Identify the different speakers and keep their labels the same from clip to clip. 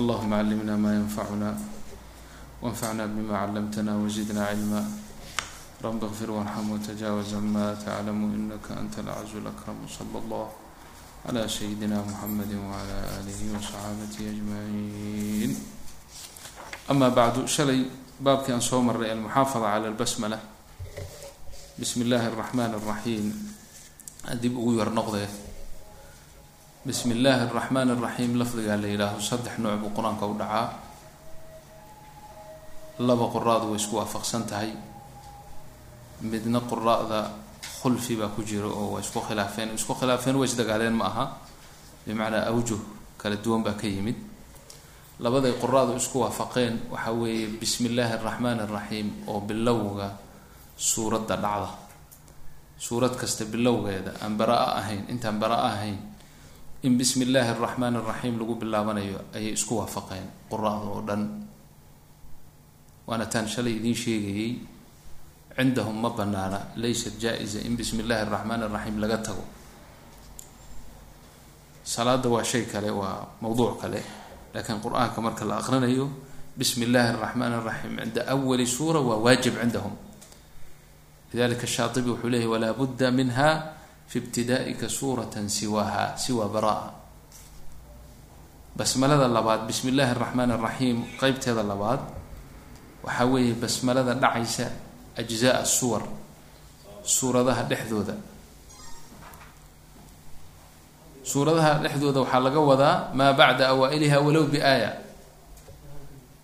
Speaker 1: allahuma callimna ma yanfacuna wanfacna bima callamtana wazidna cilma rabi kfir warxam watajaawaz ama taclamu inaka anta alcazu lakram sala allah cla sayidina muxamedi wacala aalihi wasaxaabatihi ajmaciin ama bacdu shalay baabkii aan soo marray almuxaafada cala lbasmala bismi illaahi araxmaan araxiim adib ugu yar noqdee bismi illaahi araxmaan araxiim lafdigaa la yidhaaho saddex nooc buu qur'aanka u dhacaa. Laba quraadu way isku waafaqsan tahay. Midna quraada khulfi baa ku jira oo waa isku khilaafeen. Isku khilaafeen waa isdagaaleen ma aha. Bimacnaa awjuh kala duwan baa ka yimid. Labaday quraadu isku waafaqeen waxa weeye bismi illaahi araxmaan araxiim oo bilowga suuradda dhacda. Suurad kasta bilowgeeda aan bara-a ahayn intaan bara-a ahayn in bismi illaahi araxmaan araxiim lagu bilaabanayo ayay isku waafaqeen quraada oo dhan. Waana taan shalay idiin sheegayey cindahum ma banaana laysat jaa-isa in bismi illaahi araxmaan araxiim laga tago. Salaada waa shay kale waa mawduuc kale laakiin qur'aanka marka la aqrinayo bismi illaahi araxmaan araxiim cinda awali suura waa waajib cindahum. Lidalika shaatibi wuxuu leeyahy walaa budda minha fi ibtidaa'ika suurata siwaha siwa bara-a basmalada labaad bismi illaahi araxmaan araxiim qeybteeda labaad waxaa weeye basmalada dhacaysa ajzaa suwar suuradaha dhexdooda suuradaha dhexdooda waxaa laga wadaa maa bacda awaa-iliha walow biaaya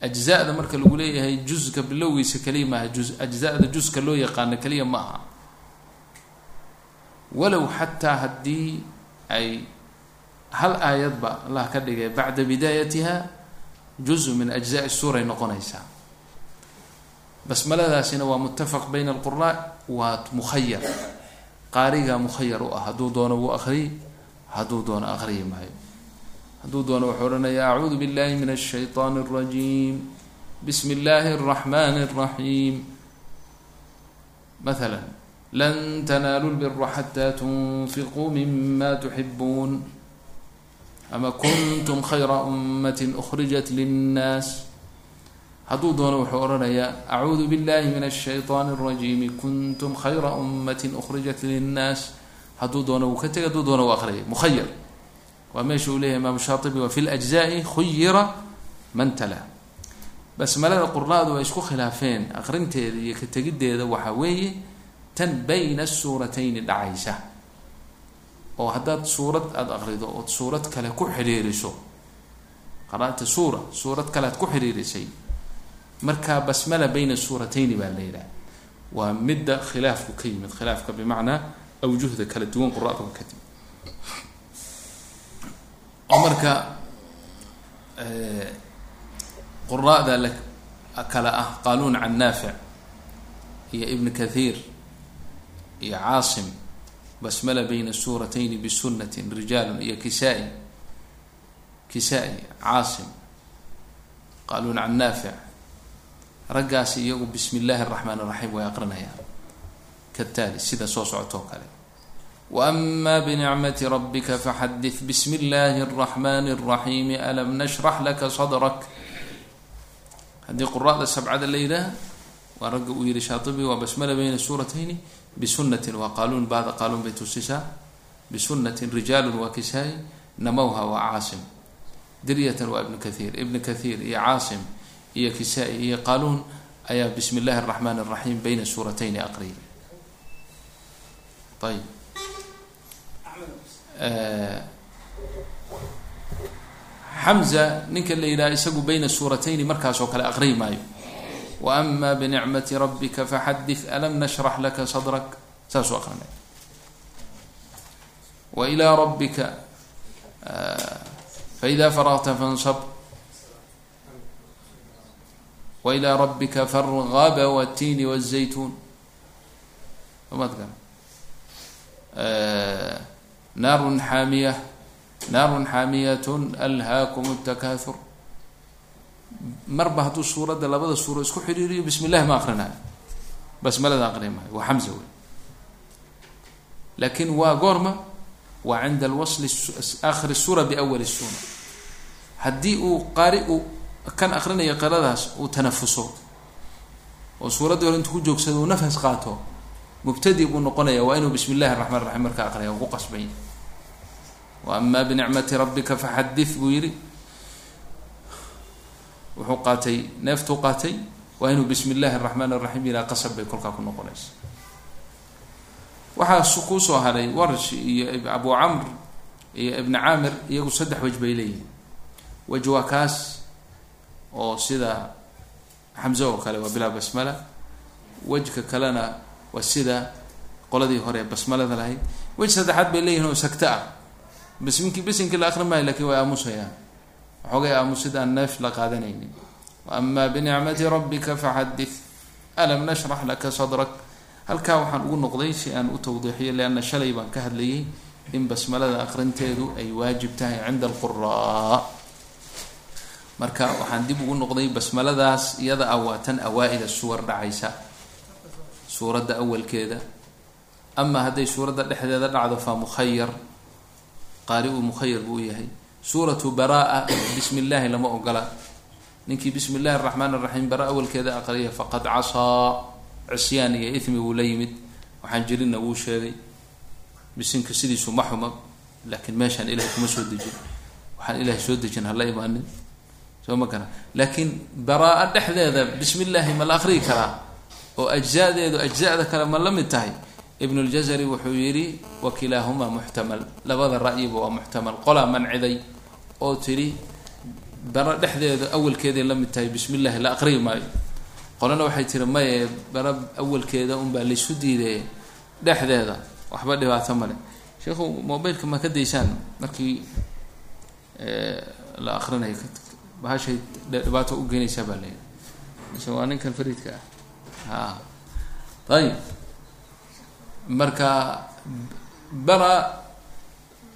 Speaker 1: ajzada marka lagu leeyahay juska bilowgiisa keliya maaha ju ajzada juska loo yaqaano keliya ma aha walow xataa haddii ay hal aayadba allah ka dhigay bacda bidaayatiha juz min ajzaai suuray noqonaysaa basmaladaasina waa muttafaq bayna alqura waa mukhayar qaarigaa mukhayar u ah hadduu doono wuu aqriy hadduu doono aqriyi maayo hadduu doono wuxuu odhanaya acuudu billahi min ashayطaan اrajiim bismi اllahi الraxmani الraxiim maala lan tanaalu lbira xata tunfiquu mima tuxibuun ama kuntum khayra umati أkhrijat linnaas hadduu doono wuxuu odhanayaa acuudu billahi min ashayطaan اrajiimi kuntum khayra umati أkhrijat linnaas hadduu doono wuu ka tegay hadduu doono uu aqriyay mukhayar waa meesha uu leyahy imaamu shaatibi wa fi lajzaai khuyira man tala basmalada qurnaadu ay isku khilaafeen aqrinteeda iyo ka tegiddeeda waxaa weeye tan bayna suuratayni dhacaysa oo haddaad suurad aada aqrido ood suurad kale ku xidhiiriso qaraata suura suurad kale aad ku xidhiirisay markaa basmala bayna suuratayni baa la yidhaha. Waa midda khilaafku ka yimid khilaafka bimacnaa awjuhda kala duwan quraada ka timid. Oo marka quraada kale ah qaaluun can naafic iyo ibn kathiir iyo caasim basmala bayna suuratayni bisunatin rijaalun iyo kisaa-i. Kisaa-i caasim qaaluun can naafic raggaasi iyagu bismi illaahi araxmaan iraxiim way aqrinayaan. Kataali sida soo socotoo kale. Waama binicmati rabbika faxadit bismi illaahi araxmani araxiimi alam nashrax laka sadrak. Haddii quraada sabcada la yidhaah waa ragga uu yihi shaatibi waa basmala bayna suuratayni bisunatin waa qaaluun baada qaaluun bay tusisaa bisunatin rijaalun waa kisaay namowha waa caasim diryatan waa ibnu kathiir ibnu kathiir iyo caasim iyo kisaa-i iyo qaaluun ayaa bismi illaahi araxmaan araxiim bayna suuratayni aqriyay ayb xamza ninka la yidhaha isagu bayna suuratayni markaas kale aqriyi maayo wa ama binicmati rabbika faxadith alam nashrax laka sadrak? Saasuu aqrinay wa ilaa rabbika faida faragta fansab. Wa ilaa rabbika fargaba watiini wazaytuun gara naarun xaamiya naarun xaamiyatun alhaakum takahur marba hadduu suuradda labada suuro isku xidhiiriyo bismi llahi ma aqrinayo basmalada aqri maayo waa xamza wey laakin waa goorma waa cinda alwasli akhiri suura biawali suura haddii uu qaari uu kan akrinaya qiradaas uu tanafuso oo suuraddii hore intuu ku joogsado uu nafas qaato mubtadi buu noqonaya waa inuu bismi illahi raxmaan raxiim markaa aqriya uu ku qasbanya wa amaa binicmati rabbika faxadith buu yidhi wuxuu qaatay neeftuu qaatay waa inuu bismi illahi araxmaan araxiim yidhaha qasab bay kolkaa ku noqonaysa. Waxaa kuusoo haray warsh iyo abu camr iyo ibni caamir iyagu saddex wej bay leeyihiin. Wej waa kaas oo sida xamze oo kale waa bilaa basmala. Wejka kalena waa sida qoladii hore basmalada lahayd. Wej saddexaad bay leeyihiin oo sagto ah. Bisminkii bisinkii la akri maayo laakiin way aamusayaan waxoogay aamusid aan neef la qaadanaynin. Waama binicmati rabbika faxadith alam nashrax laka sadrak. Halkaa waxaan ugu noqday si aan u tawdiixiyo leanna shalay baan ka hadlayay in basmalada akrinteedu ay waajib tahay cinda alquraa marka waxaan dib ugu noqday basmaladaas iyada ah waa tan awaa-ida suwar dhacaysa suuradda awalkeeda. Ama hadday suuradda dhexdeeda dhacdo fa mukhayar qaari uu mukhayar buu yahay suuratu baraa bismi illaahi lama ogola. Ninkii bismi illahi araxmaan araxiim bara awalkeeda aqriya faqad casaa. Cisyaan iyo ithmi buu la yimid. Waxaan jirinna wuu sheegay. Bisinka sidiisu ma xuma laakiin meeshaan ilahay kuma soo dejin. Waxaan ilahay soo dejin hala imaanin. Soo ma kana laakiin baraa-a dhexdeeda bismi illaahi ma la akriyi karaa? Oo ajzadeedu ajzada kale ma la mid tahay? Ibn ljazari wuxuu yidhi wa kilaahumaa muxtamal. Labada ra'yiba waa muxtamal. Qolaa manciday oo tidhi bara dhexdeeda awalkeeday la mid tahay bismi illahi la aqriyi maayo. Qolana waxay tiri maye bara awalkeeda unbaa laysu diiday dhexdeeda. Waxba dhibaato male sheikhu mobileka ma ka daysaan? Markii la akrinayo bahashay dhibaato u geenaysaa baa leeyahy mise waa ninkan fariidka ah. A ayib marka bara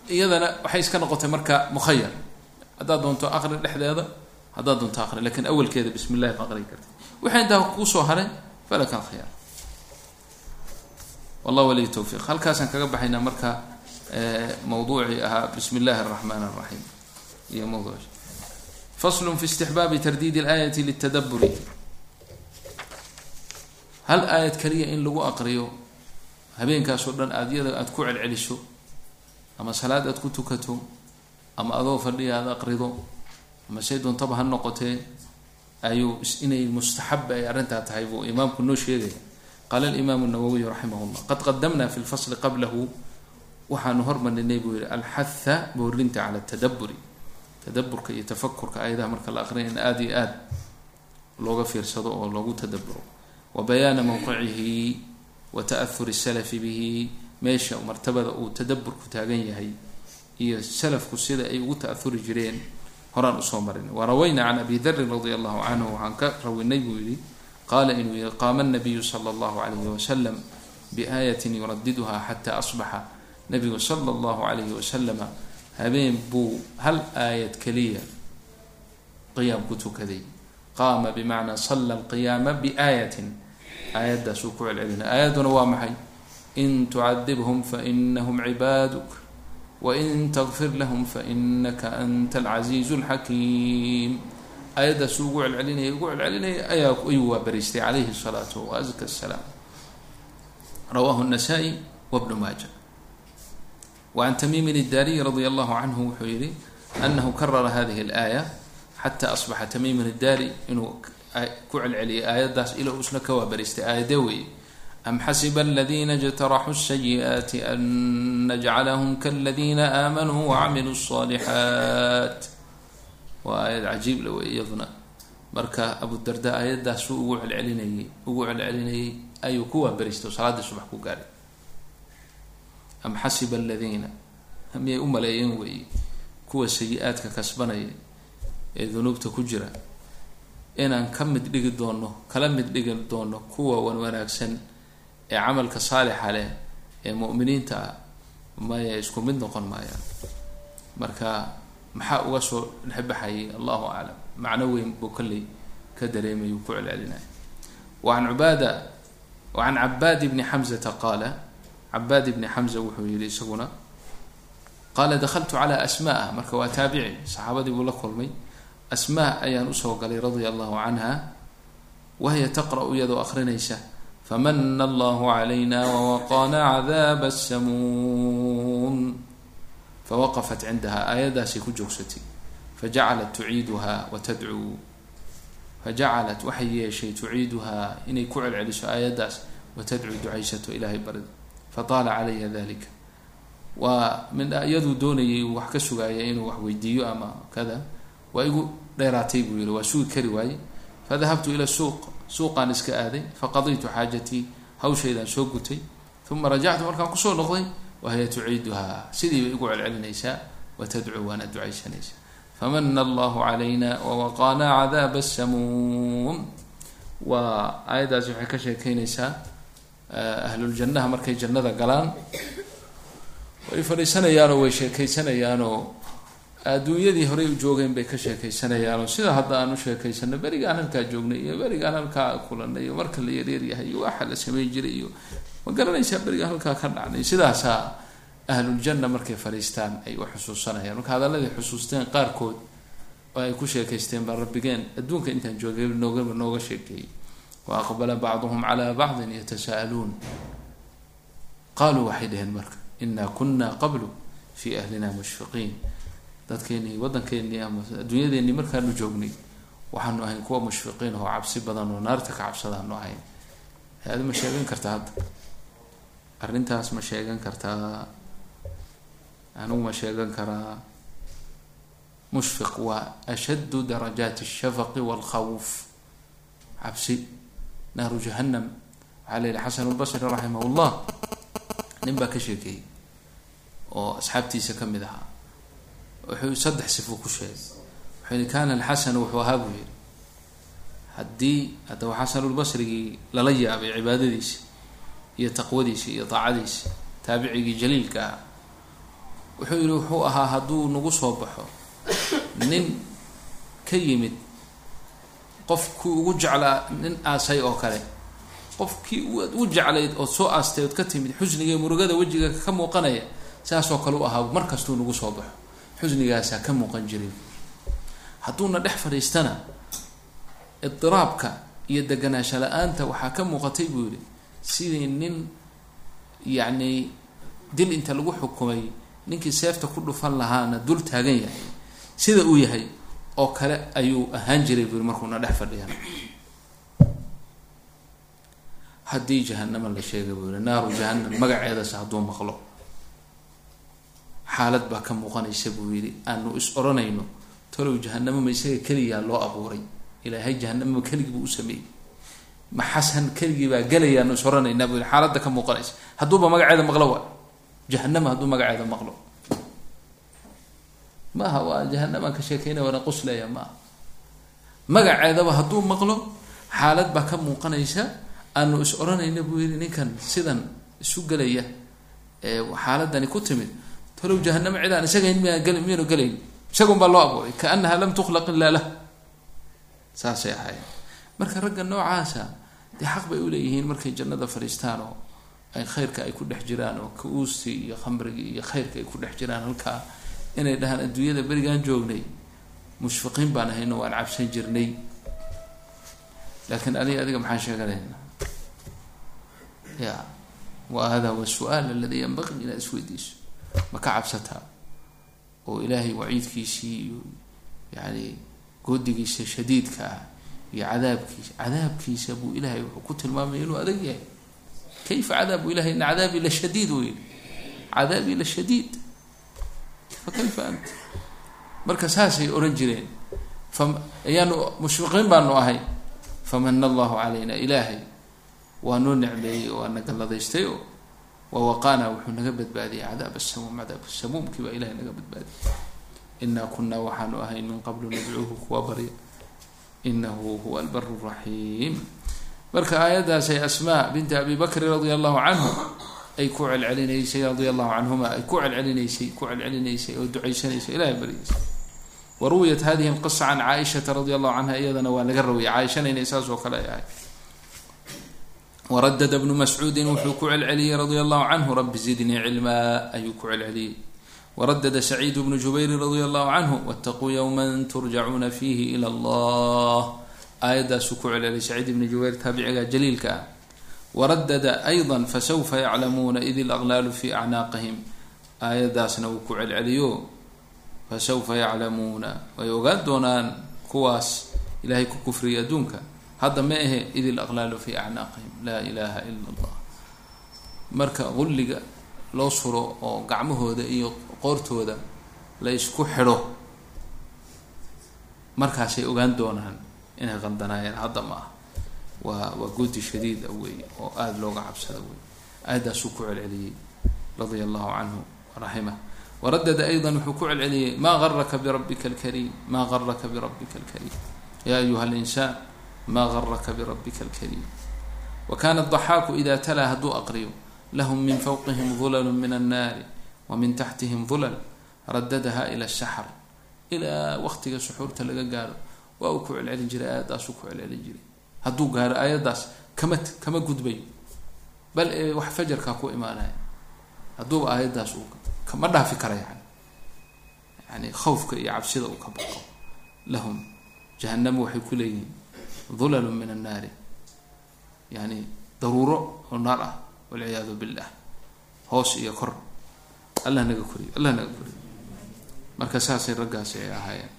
Speaker 1: iyadana waxay iska noqotay marka mukhayar haddaad doonto aqri dhexdeeda haddaad doonto aqri laakiin awalkeeda bismi ma aqri karti wixii intaa kuusoo haray falaka alkhiyaar wallah waliy towfiiq halkaasaan kaga baxaynaa marka mawduucii ahaa bismi illahi araxmaan araxiim iyo mawduuc faslu fi istixbaabi tardiid اlaayati litadaburi hal aayad kaliya in lagu aqriyo habeenkaasoo dhan aad yada aada ku celceliso ama salaad aad ku tukato ama adoo fadhiya aada aqrido ama shay doontaba ha noqotee ayuu inay mustaxaba ay arrintaa tahay buu imaamku noo sheegaya qaala alimaamu nawowiy raximah llah qad qadamna fi lfasli qablahu. Waxaanu hormarinay buu yihi alxatha boorinta cala tadaburi tadaburka iyo tafakurka ayadaha marka la aqrinay in aada iyo aada looga fiirsado oo loogu tadaburo wa bayaana mowqicihi wa ta'ahuri salafi bihi meesha martabada uu tadaburku taagan yahay iyo salafku sida ay ugu ta'ahuri jireen horaan u soo marinay warawayna can abi darin radia allahu canhu waxaan ka rawinay buu yihi qaala inuu yihi qaama nabiyu sala allahu alayhi wasalam biaayatin yuradiduha xata asbaxa. Nabigu sala allahu alayhi wasalama habeen buu hal aayad keliya qiyaam ku tukaday. Qaama bimacnaa salla alqiyaama biaayatin. Aayaddaasuu ku celcelinay. Aayadduna waa maxay? In tucadibhum fainahum cibaaduk wain taqfir lahum fainaka anta alcasiizu alxakiim aayaddaasuu ugu celcelinaya ugu celcelinaya ayaa ayuu waa bariistay calayhi salaatu waazka asalaam rawahu nasaa-i wabnu maaja wacan tamiimin iddaariyi radia allahu canhu wuxuu yihi anahu karara hadihi alaaya xata asbaxa tamiimin iddaari inuu ku celceliyay aayaddaas ila uu isna ka waabariistay aayadee weeye am xasiba aladina اjtaraxuu الsayi'aati an najcalahum kaladina aamanuu wacamiluu الصaalixaat waa aayad cajiib la wey iyaduna marka abudarda aayaddaasuu ugu celcelinayay ugu celcelinayay ayuu ku waabariistay oo salaaddii subax ku gaaray am xasiba aladiina miyay u maleeyeen weeye kuwa sayi-aadka kasbanaya ee dunuubta ku jira inaan ka mid dhigi doono kala mid dhigi doono kuwa wan wanaagsan ee camalka saalixa leh ee mu'miniinta ah maya isku mid noqon maayaan marka maxaa uga soo dhexbaxayay allahu aclam macno weyn buu kolley ka dareemay uu ku celcelinaya wacan cubaada wacan cabaad bni xamzata qaala cabaad ibni xamza wuxuu yihi isaguna qaala dakaltu calaa asmaa marka waa taabici saxaabadii buu la kulmay. Asmaa ayaan u soo galay radia allahu canha wahiya taqra-u iyadoo akrinaysa famana allahu calayna wawaqaana cadaaba asamuum fawaqafat cindaha aayaddaasay ku joogsatay fajacalat tuciiduha wa tadcuu fajacalat waxay yeeshay tuciiduhaa inay ku celceliso aayaddaas wa tadcuu ducaysato ilaahay barid fataala calayha dalika waa min iyaduu doonayay wax ka sugaaya inuu wax weydiiyo ama kada waa igu dheeraatay buu yihi waa sugi kari waaye fadahabtu ila suuq suuqaan iska aaday faqadaytu xaajatii hawshaydaan soo gutay uma rajactu markaan ku soo noqday wahiya tuciiduhaa. Sidii bay igu celcelinaysaa wa tadcuu waana ducaysanaysaa famana allahu calayna wawaqaana cadaaba asamuum waa aayaddaasi waxay ka sheekeynaysaa ahluljannaha markay jannada galaan. Way fadhiisanayaanoo way sheekeysanayaanoo adduunyadii horey u joogeen bay ka sheekeysanayaanoo sida hadda aan u sheekaysano berigaan halkaa joognay iyo berigaan halkaa kulanay iyo marka la yareeryahay iyo waxa la sameyn jiray iyo ma garanaysaa berigaan halkaa ka dhacnay? Sidaasaa ahluljanna markay fadhiistaan ay u xusuusanayaan. Marka hadalladay xusuusteen qaarkood oo ay ku sheekaysteen baa rabbigeen adduunka intaan joogay noogaba nooga sheekeeyey. Wa aqbala bacduhum calaa bacdin yatasa'aluun. Qaaluu waxay dhaheen marka inaa kuna qablu fii ahlina mushfiqiin dadkeenii waddankeenii ama adduunyadeenii markaanu joognay waxaanu ahayn kuwa mushfiqiin oo cabsi badan oo naarta ka cabsadaanu ahayn. Adi ma sheegan kartaa hadda arrintaas ma sheegan kartaa. Anigu ma sheegan karaa. Mushfiq waa ashaddu darajaati ashafaqi waalkhawf cabsi naaru jahannam. Waxaa la yihi xasan lbasri raximah llah nin baa ka sheekeeyey oo asxaabtiisa ka mid ahaa wuxuu saddex sifo ku sheegay. Wuxuu yihi kana alxasanu wuxuu ahaa buu yihi haddii haddaba xasanulbasrigii lala yaabay cibaadadiisa iyo taqwadiisa iyo daacadiisa taabicigii jaliilka ah wuxuu yihi wuxuu ahaa hadduu nagu soo baxo nin ka yimid qofkii ugu jeclaa nin aasay oo kale qofkii u jeclayd ood soo aastay ood ka timid xusniga murugada wejiga ka muuqanaya saasoo kale u ahaa mar kastuu nagu soo baxo xusnigaasaa ka muuqan jiray hadduuna dhex fadhiistana idiraabka iyo deganaansho la'aanta waxaa ka muuqatay buu yihi sidii nin yacni dil inta lagu xukumay ninkii seefta ku dhufan lahaana dul taagan yahay. Sida uu yahay oo kale ayuu ahaan jiray buu yihi markuuna dhex fadhiyana. Haddii jahanama la sheegay buu yihi naaru jahanam magaceedase hadduu maqlo xaalad baa ka muuqanaysa buu yidhi aanu is odhanayno talow jahanamo ma isaga keliyaa loo abuuray ilaahay jahanamo keligii buu u sameeyey. Ma xasan keligii baa gelayaanu is odhanaynaa buu yihi xaaladda ka muuqanaysa hadduuba magaceeda maqlo waa jahanama hadduu magaceeda maqlo. Maaha waa jahanamaan ka sheekeynaya waana quslaya maaha. Magaceedaba hadduu maqlo xaalad baa ka muuqanaysa aanu is odhanayna buu yihi ninkan sidan isu gelaya xaaladani ku timid talow jahanamo cidaan isagayn miyaa gel miyanu gelayn isagun baa loo abuuray kaanaha lam tukhlaq ilaa lah saasay ahaayeen marka ragga noocaasa dee xaq bay uleeyihiin markay jannada fadhiistaan oo ay khayrka ay ku dhex jiraan oo ka-uustii iyo khamrigii iyo khayrka ay ku dhex jiraan halkaa inay dhahaan adduunyada berigaan joognay mushfiqiin baan ahayno waan cabsan jirnay laakiin adi adiga maxaan sheeganayna ya wa hada huwa su'aal aladi yanbaqii inaad isweydiiso ma ka cabsataa oo ilaahay waciidkiisii iyo yani goodigiisa shadiidka ah iyo cadaabkiisa cadaabkiisa buu ilahay wuxuu ku tilmaamaya inuu adag yahay. Kayfa cadaabu ilahay ina cadaabi la shadiid uu yihi cadaabi la shadiid. Fa kayfa ant? Marka saasay ohan jireen. Ayaanu mushfiqiin baanu ahay. Famana allahu calayna ilaahay? Waa noo necmeeyey oo waa nagaladaystay oo wawaqaana wuxuu naga badbaadiyay cadaab asamuum cadaab samuumkii baa ilahay naga badbaadiyay inaa kunaa waxaanu ahay min qablu nadcuuhu kuwa barya inahu huwa albaru raxiim marka aayaddaasay asmaa binti abi bakri radia allahu canhu ay ku celcelinaysay radia allahu canhuma ay ku celcelinaysay ku celcelinaysay oo ducaysanaysay ilahay baryaysay waruwiyat hadihi alqisa can caaishata radia allahu canha iyadana waa laga rawiyay caaishana inay saas oo kale ay ahay wradda bnu mascuudi wuxuu ku celceliyey radi allahu canhu rabi zidnii cilmaa ayuu ku celceliyey wradda sacid bnu jubayri radi allahu canhu wtaquu ywma turjacuuna fiihi ilى allah aayadaasuu ku celceliyay sacid bnu jubayr taabiciga jaliilka ah waradada ayضa fasawfa yaclamuuna id laqlaalu fi acnaaqihim aayadaasna uu ku celceliyo fasawfa yaclamuuna way ogaan doonaan kuwaas ilahay ku kufriyay adduunka hadda ma ahe id ilaqlaalu fi acnaaqihim laa ilaaha ila allah marka qulliga loo suro oo gacmahooda iyo qoortooda la isku xidho markaasay ogaan doonaan inay qandanaayeen. Hadda ma ah waa waa guudi shadiid ah a weeye oo aada looga cabsada wey aadaasuu ku celceliyey radia allahu canhu raximah. Waradada ayda wuxuu ku celceliyey maa garaka birabbika alkariim maa garaka birabbika alkariim. Yaa ayuha linsaan maa garaka birabika alkariim wa kaana daxaaku ida talaa hadduu aqriyo. Lahum min fawqihim dulalu min annaari wa min taxtihim dulal radadaha ila shaxr ilaa waktiga suxuurta laga gaaro waa uu ku celcelin jiray aayaddaasuu ku celcelin jiray. Hadduu gaaro aayadaas kama kama gudbayo bal ee wax fajarkaa ku imaanaya. Hadduuba aayadaas uu kama dhaafi kara yani yani khawfka iyo cabsida uu ka baqo. Lahum jahanamo waxay ku leeyihiin dulalu min annaari yani daruuro oo naar ah walciyaadu billah hoos iyo kor allah naga koriyo allah naga koriyo marka saasay raggaasi ay ahaayeen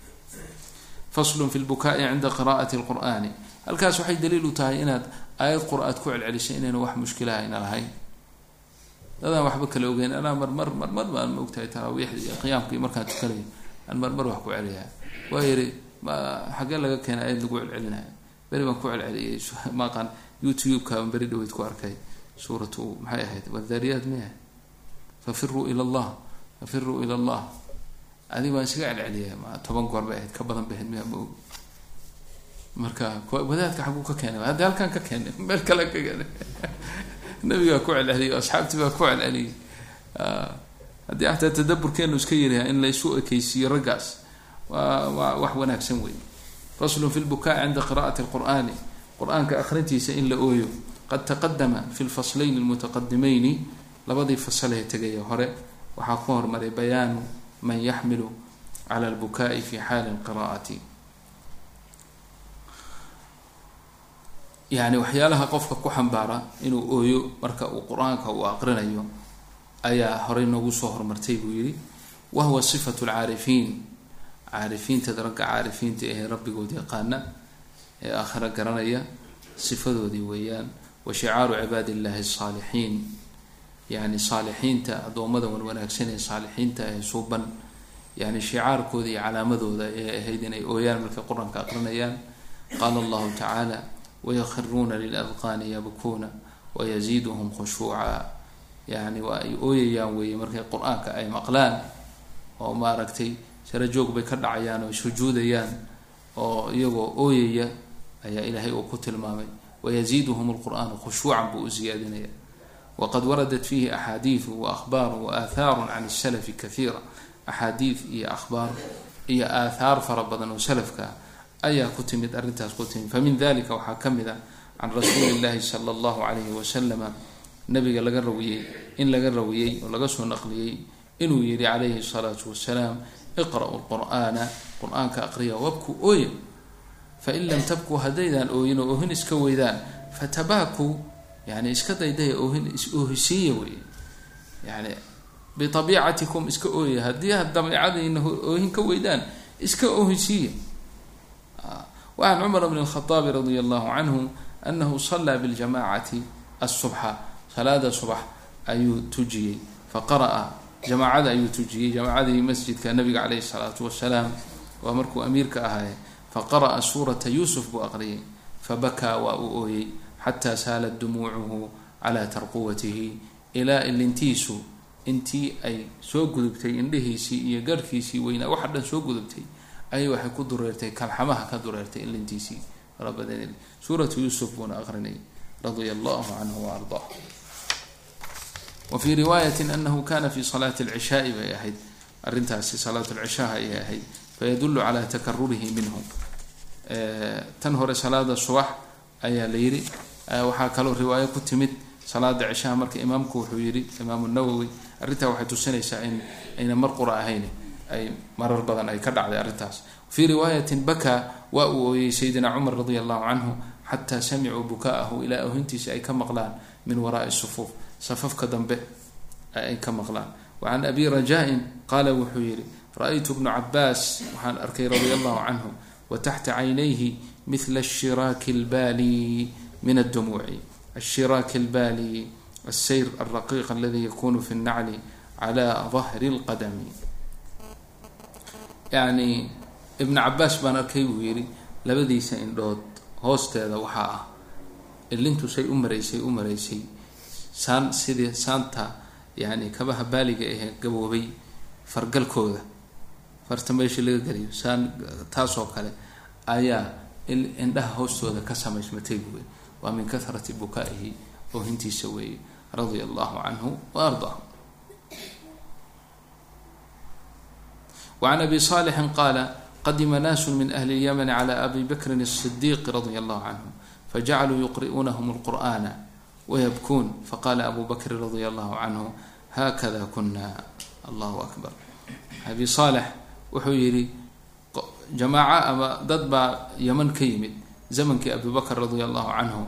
Speaker 1: faslun fi lbukaai cinda qira'ati lqur'ani halkaas waxay daliil u tahay inaad aayad qur'aad ku celcelisay inayna wax mushkilaha ayna lahayn dadaan waxba kala ogeyn anaa marmar marmar baan ma ogtahay taraawiixda iyo qiyaamka iyo markaan tukanaya aan marmar wax ku celiyaa waa yidhi ma xaggee laga keena aayad lagu celcelinaya beri baan ku celceliyay maaqaan youtube-ka beri dhaweyd ku arkay. Suuratu maxay ahayd? Wadhaariyaat may fafiruu ila allah fafiruu ila allah. Adig baan isaga celceliya toban goor bay ahayd ka badan bay ahayd miyaa ma og marka wadaadka xaguu ka keenay haddi halkaan ka keenay meel kale ka keenay nabigaa ku celceliyay asxaabtii baa ku celceliyay. Haddii xataa tadaburkeenu iska yiriha in la isu ekeysiiyo raggaas waa wax wanaagsan wey faslun fi lbukaa cinda qira'ati lqur'ani qur'aanka akrintiisa in la ooyo qad taqadama fi lfaslayni lmutaqadimayni labadii fasalhee tegaya hore waxaa ku hormaray bayaanu man yaxmilu cala lbukaai fi xaali lqira'ati yani waxyaalaha qofka ku xambaara inuu ooyo marka uu qur'aanka uu aqrinayo ayaa horey noogu soo hormartay buu yihi wa huwa sifatu lcaarifiin caarifiinta ragga caarifiinta ahee rabbigood yaqaana ee aakhira garanaya sifadoodii weeyaan. Wa shicaaru cibaadi illahi asaalixiin yani saalixiinta addoommada wan wanaagsan ee saalixiinta ee suuban. Yani shicaarkooda iyo calaamadooda ee ahayd inay ooyaan markay qur'aanka aqrinayaan. Qaala allahu tacaala wayakhiruuna liladqaani yabkuuna wayaziiduhum khushuuca yani waa ay ooyayaan weeye markay qur'aanka ay maqlaan oo maaragtay sarajoog bay ka dhacayaan oo sujuudayaan oo iyagoo ooyaya ayaa ilaahay uu ku tilmaamay. Wayaziiduhum lqur'aanu khushuucan buu u ziyaadinaya waqad waradat fiihi axaadiidu waahbaaru waaahaaru can salafi kaiira axaadiid iyo ahbaar iyo aathaar fara badan oo salafka ayaa ku timid arrintaas ku timid. Famin dalika waxaa ka mid a can rasuuli llahi sala allahu calayhi wasalama nabiga laga rawiyey in laga rawiyey oo laga soo naqliyey inuu yihi calayhi salaatu wasalaam iqra'u lqur'aana qur'aanka aqriya wabku ooya fain lam tabkuu haddaydaan ooyin oo oohin iska weydaan fatabaakuu yani iska daydaya oohin is-oohisiiya wey yani biabiicatikum iska ooya haddii dabiicadiina oohin ka weydaan iska oohisiiya wacan cumar bn اlkhaaabi radia allahu canhu anahu salaa biljamacati asubxa salaada subax ayuu tujiyey faqara'a jamaacada ayuu tujiyey. Jamaacadii masjidka nabiga caleyhi salaatu wasalaam waa markuu amiirka ahaaye faqara'a suurata yuusuf buu aqriyay fabakaa waa uu ooyey xataa saalat dumuucuhu calaa tarquwatihi. Ilaa ilintiisu intii ay soo gudubtay indhihiisii iyo garhkiisii weynaa waxa dhan soo gudubtay ayay waxay ku dureertay kalxamaha ka dureertay ilintiisii. Farabadan suuratu yuusuf buuna aqrinay radia allahu canhu wa wa fii riwaayati anahu kana fi salaati alcishaai bay ahayd arrintaasi salaat lcishaha ayay ahayd fayadulu calaa takarurihi minhu tan hore salaada subax ayaa la yidhi waxaa kaloo riwaayo ku timid salaada cishaha marka imaamku wuxuu yihi imaamu nawowi arrintaa waxay tusinaysaa in ayna mar qura ahayn ay marar badan ay ka dhacday arrintaas fii riwaayatin bakaa waa uu ooyey sayidina cumar radi allahu canhu xataa samicuu buka'ahu ilaa ohintiisa ay ka maqlaan min waraai sufuuf safafka dambe ay ka maqlaan. Wa can abi rajaa-in qaala wuxuu yihi ra'aytu bnu cabaas waxaan arkay radia allahu canhu wa taxta caynayhi mila ashiraaki albaali min addumuuci. Ashiraaki albaali alsayr alraqiiq aladi yakunu fi nnacli cala dahri lqadami yani ibnu cabaas baan arkay buu yidhi labadiisa indhood hoosteeda waxaa ah ilintu say u maraysay u maraysay saan sidii saanta yani kabaha baaliga ahee gaboobay fargalkooda farta meesha laga geliyo saan taasoo kale ayaa indhaha hoostooda ka samaysmatay buuy waa min kahrati bukaa'ihi oohintiisa weeye radia allahu canhu wa ardaahu وعن أبي صالح قال qdima naaس min أhli الymn عlى abi bkri الصdiq radي الlه عnه fajacluu yuqri'unahm الqur'ana wayabkuun faqaala abu bakri radia allahu canhu haakada kuna allahu akbar abi saalex wuxuu yidhi jamaaca ama dad baa yaman ka yimid zamankii abi bakr radia allahu canhu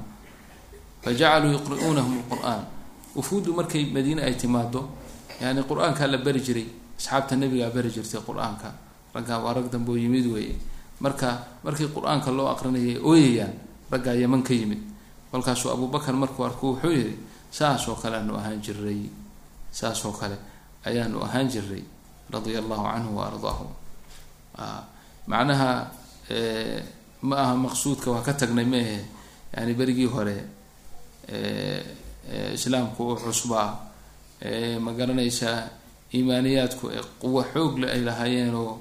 Speaker 1: fajacaluu yuqri'uunahum lqur'aan wufuuddu markay madiine ay timaado yani qur'aankaa la bari jiray asxaabta nabigaa bari jirtay qur'aanka raggaa waa rag damboo yimid weeye marka markii qur'aanka loo aqrinayay ooyayaan raggaa yaman ka yimid kolkaasuu abubakar markuu arku wuxuu yihi saasoo kale aanu ahaan jiray saasoo kale ayaanu ahaan jiray radia allahu canhu wa ardaahu. Macnaha ma aha maqsuudka waa ka tagnay maehe yani berigii hore islaamku u cusbaa ma garanaysaa iimaaniyaadku quwo xoogle ay lahaayeen oo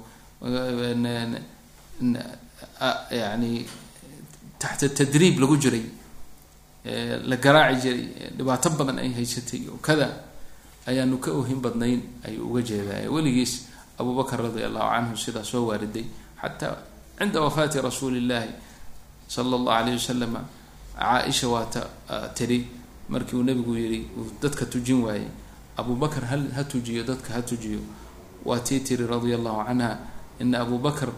Speaker 1: yani taxta tadriib lagu jiray la garaaci jiray dhibaato badan ay haysatay oo kada ayaanu ka ohin badnayn ayuu uga jeedaa weligiis abu bakr radia allahu canhu sidaa soo waariday xataa cinda wafaati rasuuli llahi sala allahu alayh wasalama caaisha waata tiri. Markii uu nabigu yihi uu dadka tujin waayey. Abu bakr hal ha tujiyo dadka ha tujiyo. Waa tii tiri radia allahu canha ina abu bakr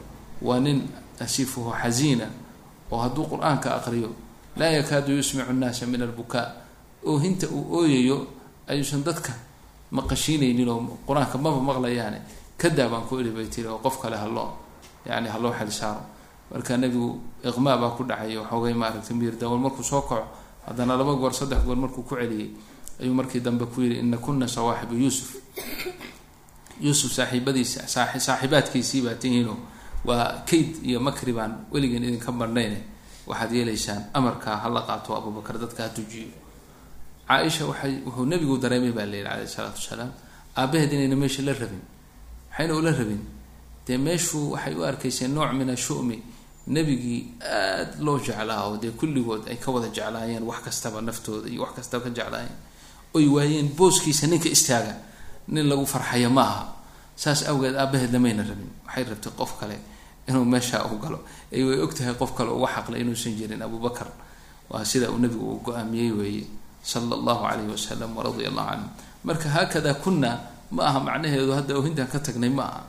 Speaker 1: waa nin asifuhu xasiina oo hadduu qur'aanka aqriyo laa yakaadu yusmicu nnaasa min albukaa. Oohinta uu ooyayo ayuusan dadka maqashiinaynin oo qur'aanka maba maqlayaane kadaa baan ku eli bay tiri oo qof kale haloo yani haloo xel saaro. Marka nebigu iqmaa baa ku dhacay waxoogay maaragtay miir dawal markuu soo kaco haddana laba goor saddex goor markuu ku celiyey ayuu markii dambe ku yihi ina kuna sawaaxibu yuusuf. Yuusuf saaxiibadiisa saaxiibaadkiisii baa tihiino waa kayd iyo makri baan weligeen idinka marhnayne waxaad yeelaysaan amarkaa hala qaato abubakar dadka ha tujiyo. Caaisha waxay wuxuu nebigu dareemay baa la yihi alayh isalaatu wasalaam aabaheed inayna meesha la rabin maxayna ula rabin. Dee meeshu waxay u arkayseen nooc min ashumi nebigii aada loo jeclaa oo dee kulligood ay ka wada jeclaayeen wax kastaba naftooda iyo wax kastaba ka jeclaayeen. Oy waayeen booskiisa ninka istaaga nin lagu farxayo ma aha. Saas awgeed aabaheed lamayna rabin waxay rabtay qof kale inuu meesha u galo. Ay way ogtahay qof kale uga xaqlay inuusan jirin. Abubakar waa sida uu nabigu uu go'aamiyey weeye sala allahu calayhi wasalam waradia allahu canhu marka haakada kunna ma aha macnaheedu hadda ohintaan ka tagnay ma aha.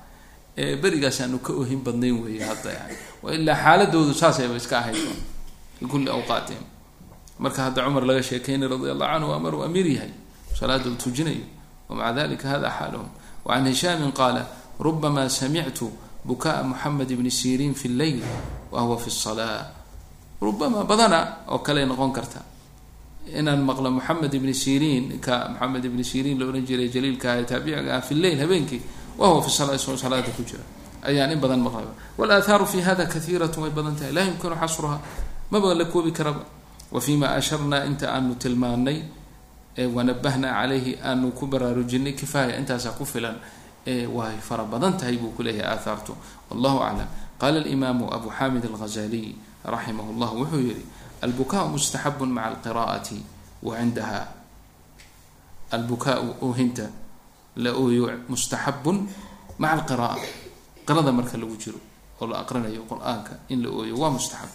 Speaker 1: Ee berigaas aanu ka ohin badnayn weeye hadda yani wa ilaa xaaladoodu saasayba iska ahayd. Fi kulli awqaatihim marka hadda cumar laga sheekeynay radia allahu canhu waa maruu amiir yahay. Salaada uu tujinayo wamaca dalika hada xaaluhum. Wacan hishaamin qaala rubama samictu bukaa moxamed ibni siriin fi lleyl wa huwa fi salaa rubama badana oo kale noqon karta. Inaan maqlo moxamed ibni siriin ka moxamed ibni siriin la odhan jiray jaliilkaah ee taabiciga ah fi lleyl habeenkii wa huwa fi sala isagoo salaada ku jira. Ayaan in badan maqlaba walaahaaru fi hada kaiirat way badan tahay. Laa yumkinu xasruha maba la koobi karaba. Wa asharnaa inta aanu tilmaanay wanabahnaa calayhi aanu ku baraarujinay kifaaya intaasaa ku filan way fara badan tahay buu kuleeyahay aahaartu. Wallahu aclam qaala alimaamu abu xamid alghazaliy raximah llah wuxuu yihi albukaau mustaxabu maca alqira'ati wa cindaha albukaau oohinta la ooyo mustaxabun maca alqiraa qirada marka lagu jiro oo la aqrinayo qur'aanka in la ooyo waa mustaxab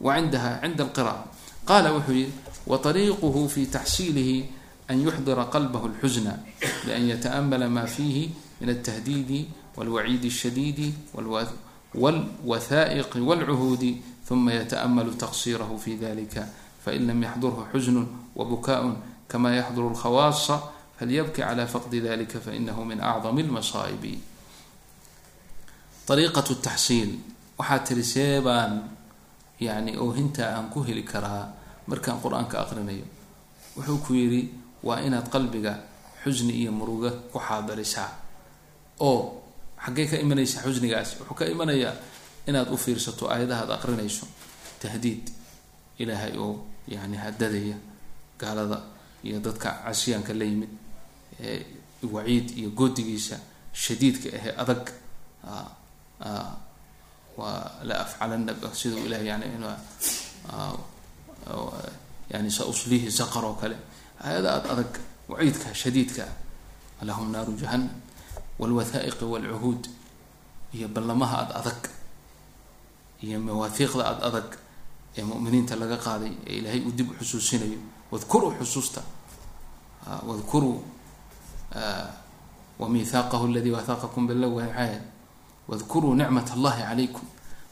Speaker 1: wa cindaha cinda alqira'a qaala wuxuu yihi wa ariiquhu fi taxsiilihi an yuxdira qalbah اlxusna bian yataamala ma fiihi min altahdiidi wاlwaciidi الshadiidi wاlwathaa'iqi wاlcuhuudi ثuma yataأmalu taqsirahu fi dalika fain lam yaxdurhu xusn wabukaء kama yaxduru اlkhawaasa falyabki clى faqdi dalika fainahu min acdam اlmasaa'ibi ariiqaة taxsiil waxaa tiri see baan yani oohintaa aan ku heli karaa markaan qur-aanka aqrinayo wuxuu ku yidhi waa inaad qalbiga xusni iyo muruga ku xaadirisaa oo xaggee ka imanaysa xusnigaasi wuxuu ka imanayaa inaad u fiirsato aayadaha ad aqrinayso tahdiid ilaahay oo yani hadadaya gaalada iyo dadka casyaanka la yimid waciid iyo goodigiisa shadiidka ahee adag waa la afcalana sidau ilahay yani yani sa uslihi saqar oo kale. Aayada aad adag waciidka shadiidka lahum naaru jahanam walwathaa'iqi walcuhuud iyo ballamaha ad adag iyo mawaahiiqda ad adag ee muminiinta laga qaaday ee ilaahay uu dib u xusuusinayo wadkuruu xusuusta wadkuruu wamihaaqahu aladi wathaqakum bilaw maxay wadkuruu nicmat allahi calaykum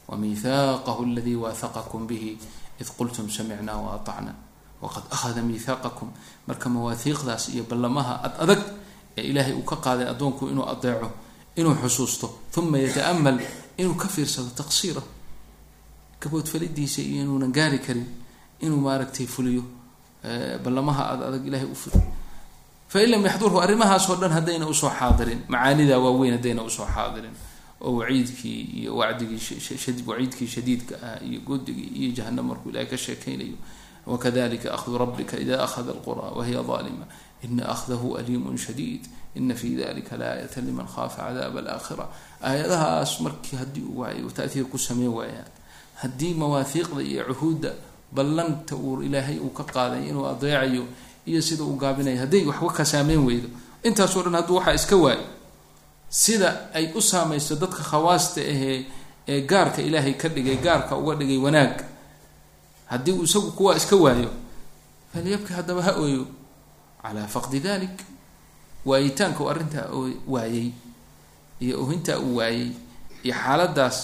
Speaker 1: wamihaaqahu aladi wathaqakum bihi id qultum samicna waatacna waqad akhada mihaaqakum marka mawaahiiqdaas iyo ballamaha ad adag ee ilaahay uu ka qaaday addoonku inuu adeeco inuu xusuusto uma yata'amal inuu ka fiirsado taqsiirahu gaboodfalidiisa iyo inuunan gaari karin inuu maaragtay fuliyo ballamaha ad adag ilahay u fuliyo fain lam yaxdurhu arrimahaasoo dhan haddayna u soo xaadirin macaanida waaweyn haddayna u soo xaadirin oo waciidkii iyo wacdigii waciidkii shadiidka ah iyo godigii iyo jahanam markuu ilahay ka sheekaynayo. Wakadalika ahdu rabbika ida akhada alqura wahiya aalima ina ahdahu aliimun shadiid ina fi dalika laayata liman khaafa cadaab alaakhira aayadahaas markii haddii uu waayo taatiir ku sameyn waayaan haddii mawaahiiqda iyo cuhuudda ballanta uu ilaahay uu ka qaaday inuu adeecayo iyo sida uu gaabinayo hadday waxba ka saameyn weydo intaasoo dhan hadduu waxaa iska waayo sida ay u saamayso dadka khawaasta ahee ee gaarka ilaahay ka dhigay gaarka uga dhigay wanaag haddii uu waayo falyabki calaa faqdi dalik waayitaanka uu arrintaa waayey iyo ohintaa uu waayey iyo xaaladaas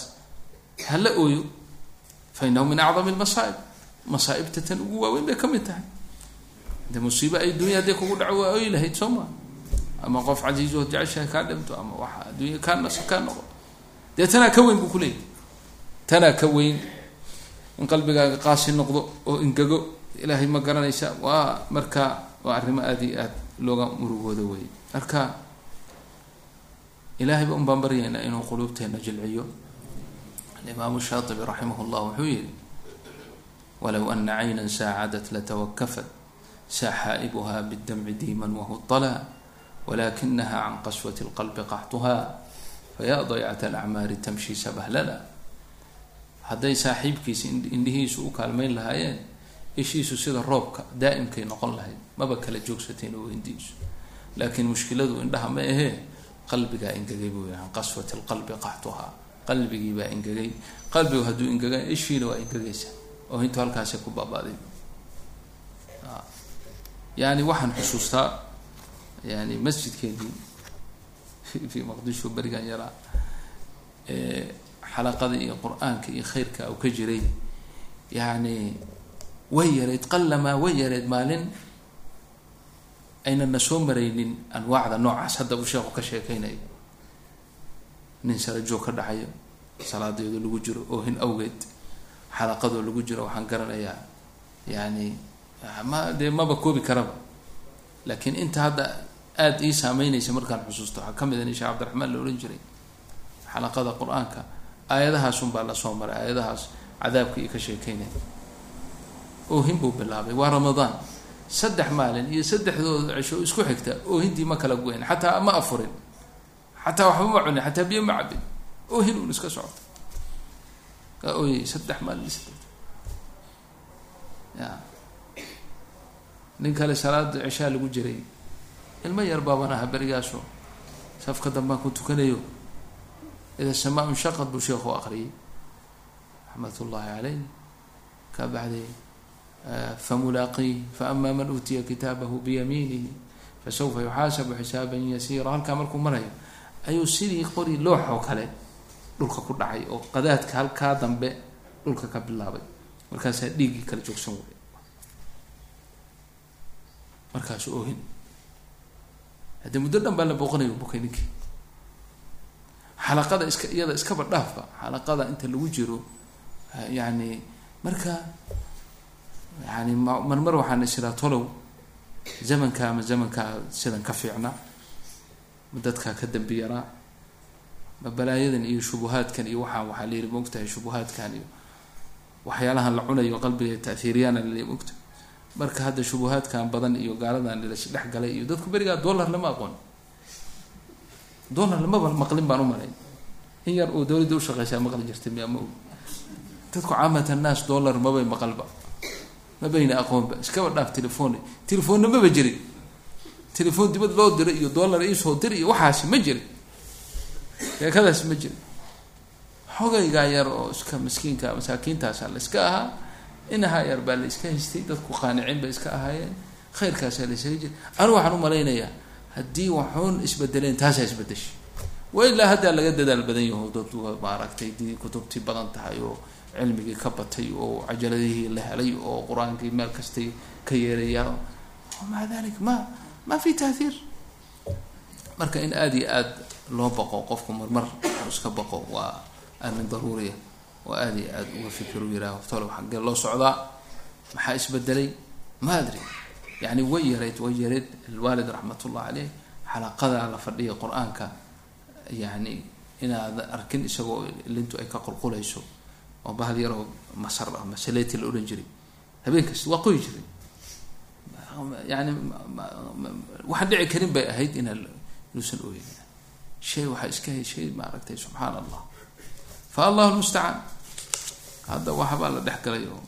Speaker 1: hala ooyo fa inahu min acdami lmasaa'ib masaa'ibta tan ugu waaweyn bay ka mid tahay de musiibo ay dunya hadday kugu dhaco waa oyi lahayd soo maa ama qof casiizo jeceshahay kaa dhinto ama waxa adduunya kaa nas kaa noqo dee tanaa ka weyn buu ku leeyahy tanaa ka weyn in qalbigaaga qaasi noqdo oo ingego ilaahay ma garanaysa waa marka waa arrimo aada iyo aad looga murugooda wey marka ilahayba un baan baryaynaa inuu quluubteena jilciyo. Alimaamu shaatibi raximah llah wuxuu yihi walow ana cayna saacadat latawakafat saxaa'ibuha bاdamci diiman wahudala walakinaha can qaswati اlqalbi qaxtuha fayaa daycat alacmaari tamshi sabahlala. Hadday saaxiibkiisa indhihiisu u kaalmeyn lahaayeen ishiisu sida roobka daa'imkay noqon lahayd maba kala joogsateen oo laakiin mushkiladu indhaha ma ahee qalbigaa ingegay buu yahay can qaswati lqalbi qaxtuhaa. Qalbigii baa ingegay. Qalbigu hadduu ingega ishiina waa ingegaysa. Oo intu halkaasi ku baabaaday. Yani waxaan xusuustaa yani masjidkeedii fi maqdisho berigan yaraa xalaqada iyo qur'aanka iyo khayrka uu ka jiray yani way yareyd qalamaa way yareyd maalin aynana soo maraynin anwaacda noocaas hadda uu sheekhu ka sheekeynayo nin sarajoog ka dhacayo salaadeedu lagu jiro oohin awgeed xalaqadoo lagu jiro waxaan garanayaa yani ma dee maba koobi karaba. Laakiin inta hadda aada ii saameynaysa markaan xusuusto waxaa ka mid a nin sheekh cabdiraxmaan la odhan jiray. Xalaqada qur'aanka aayadahaasun baa la soo maray aayadahaas cadaabka iyo ka sheekeynaya oohin buu bilaabay. Waa ramadaan. Saddex maalin iyo saddexdooda cisho isku xigta oohintii ma kala goyn xataa ma afurin xataa waxba ma cunin xataa biyo ma cabin oohin un iska socota. Kaa ooyay saddex maalin saddex ya nin kale salaada cishaa lagu jiray. Ilmo yar baaban aha berigaaso safka dambaan ku tukanayo. Ida samaa inshaqad buu sheekhu aqriyay raxmat ullaahi caleyh kaa bacday famulaaqiih faama man uutiya kitaabahu biyamiinihi fasawfa yuxaasabu xisaaban yasiira halkaa markuu marayo ayuu sidii qori loox oo kale dhulka ku dhacay oo qadaadka halkaa dambe dhulka ka bilaabay markaasaa dhiiggii kala joogsan way markaasu ohin haddii muddo dhan baa la booqanayo bukay ninkii xalaqada iska iyada iskaba dhaafba xalaqada inta lagu jiro yani marka yani mar mar waxaan isiraa tolow zamanka ama zamankaa sidan ka fiicna ma dadkaa ka dambi yaraa ma balaayadan iyo shubuhaadkan iyo waxaan waxaa layihi maogtahay shubuhaadkan iyo waxyaalahan la cunayo qalbiga tahiiriyana lali mogta marka hadda shubuhaadkan badan iyo gaaladan las dhex galay iyo dadku berigaa dollar lama aqoon dollar lamaba maqlin baan u malayn in yar oo dawladda ushaqeysaa maqli jirtay miya ma og dadku caamat annaas dollar mabay maqalba ma bayna aqoonba iskaba dhaaf telefoon telefoonna maba jirin. Telefoon dibad loo diray iyo dollar iisoo dir iyo waxaasi ma jirin. Sheekadaasi ma jirin. Xogaygaa yar oo iska miskiinka masaakiintaasa la iska ahaa. Inahaa yar baa la iska haystay dadku qaanicin bay iska ahaayeen. Khayrkaasaa la isaga jira anigu waxaan u malaynayaa haddii waxuun isbedeleen taasaa isbedeshay wa ilaa haddaa laga dadaal badan yaho dad maaragtay dii kutubtii badan tahay oo cilmigii ka batay oo cajaladihii la helay oo qur'aankii meel kastay ka yeerayaa maca dalik? Ma ma fi taathiir marka in aada iyo aada loo baqo qofku marmar uu iska baqo waa arrin daruuriya. Oo aada iyo aada uga fikiru yihaaho tolow xaggee loo socdaa. Maxaa isbedelay? Ma adri. Yani way yareyd way yareyd alwaalid raxmatullah caleyh xalaqadaa la fadhiya qur'aanka. Yani inaad arkin isagoo lintu ay ka qulqulayso oo bahal yaroo masar ah masaleti la odhan jiray. Habeen kasta waa qoyi jiray. Yani waxaan dhici karin bay ahayd inaa inuusan oyn shay waxaa iska hay shay maaragtay subxaan allah fa allahu lmustacaan hadda waxbaa la dhex galay oo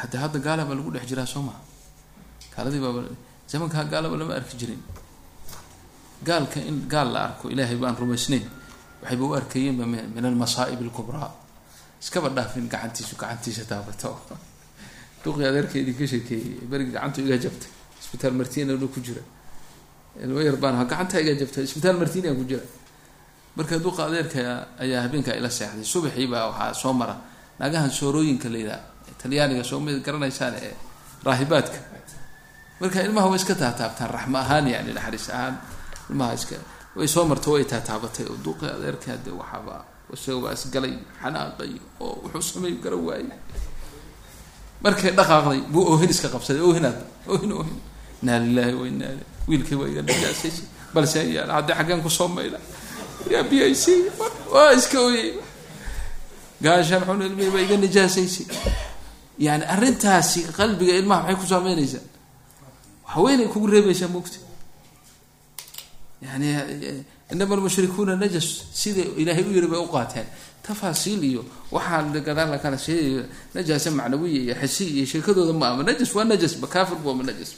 Speaker 1: hade hadda gaala baa lagu dhex jiraa soo maha gaaladii baaba zamankaa gaalaba lama arki jirin. Gaalka in gaal la arko ilaahay baan rumaysnayn waxayba u arkayeenba min almasaa'ib alkubraa iskaba dhaafin gacantiisu gacantiisa taabato duqii adeerkeedii ka sheekeeyey berigi gacantu iga jabtay. Isbitaal martina ku jira. Ilmo yar baan iga jabtay isbitaal martina ku jira. Marka duqa adeerka ayaa habeenkaa ila seexday. Subaxii baa waxaa soo mara. Naagahan soorooyinka la yidhaha talyaaniga soo garanaysaan ee raahibaadka. Marka ilmaha way iska taataabtaan raxmo ahaan yani naxariis ahaan. Ilmaha iska way soo marto way taataabatay oo duqii adeerka de waxaaba isaga baa isgalay xanaaqay oo wuxuu sameey gara waayey markay dhaqaaqday buu oohin iska qabsaday oohinaad oohin oohin. Inaa lilahi wa wiilkii waa iga najaasaysay balse yaal haddii xaggeen ku soo mayla. Yaa b i c waa iska ooyey gaashaan xun ilmihii baa iga najaasaysay yani arrintaasi qalbiga ilmaha maxay ku saameynaysaa haweenay kugu reebaysaa mogta yani inama almushrikuuna najas sida ilaahay u yiri bay u qaateen. Tafaasiil iyo waxaa gadaal la kala sheegayo najaasa macnawiya iyo xisi iyo sheekadooda ma ama najas waa najasba kaafirba waama najas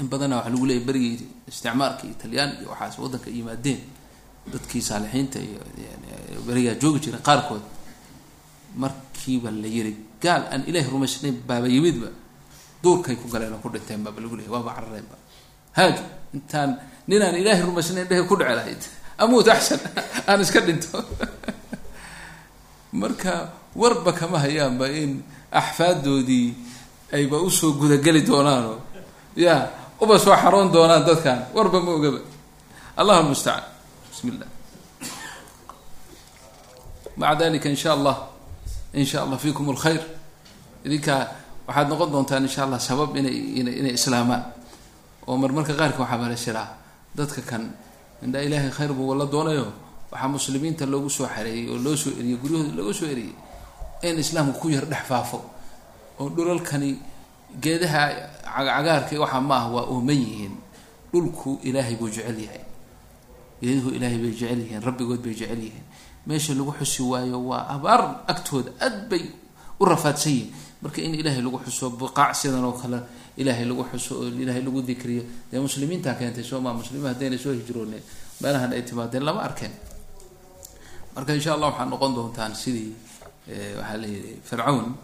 Speaker 1: in badana waxa lagu leeyay berigii isticmaarka iyo talyaan iyo waxaas waddanka yimaadeen dadkii saalixiinta iyo berigaa joogi jiray qaarkood. Markiiba la yiri gaal aan ilaahay rumaysnayn baaba yimidba duurkay ku galeen oo ku dhinteen lagu leeyay waaba carareenba haaju intaan nin aan ilaahay rumaysnayn dhehe ku dhece lahayd amuut axsan aan iska dhinto. Marka warba kama hayaanba in axfaadoodii ayba u soo gudageli doonaanoo. Ya uba soo xaroon doonaan dadkan warba ma ogaba. Allah mustacaan. Bismi llah maca dalika in sha allah in sha allah fikum alkhayr idinkaa waxaad noqon doontaan insha allah sabab inay ina inay islaamaan oo marmarka qaarka waxaa bala jiraa dadka kan indhaa ilaahay khayr buu la doonayo waxaa muslimiinta loogu soo xareeyey oo loo soo eriyey guryahooda looga soo eriyey in islaamka ku yar dhex faafo. Oo dhulalkani geedaha cagaarka waxaa ma ah waa ooman yihiin. Dhulku ilaahay buu jecel yahay. Geeduhu ilaahay bay jecel yihiin rabbigood bay jecel yihiin. Meesha lagu xusi waayo waa abaar agtooda aad bay u rafaadsan yihiin marka in ilaahay lagu xuso buqaac sidan oo kale ilaahay lagu xuso oo ilaahay lagu dikriyo. Dee muslimiintaa keentay soo maa muslimiin haddayna soo hijrooneen. Meelahan ay timaadeen lama arkeen. Marka insha allah waxaad noqon doontaan sidii waxaa layihi fircawn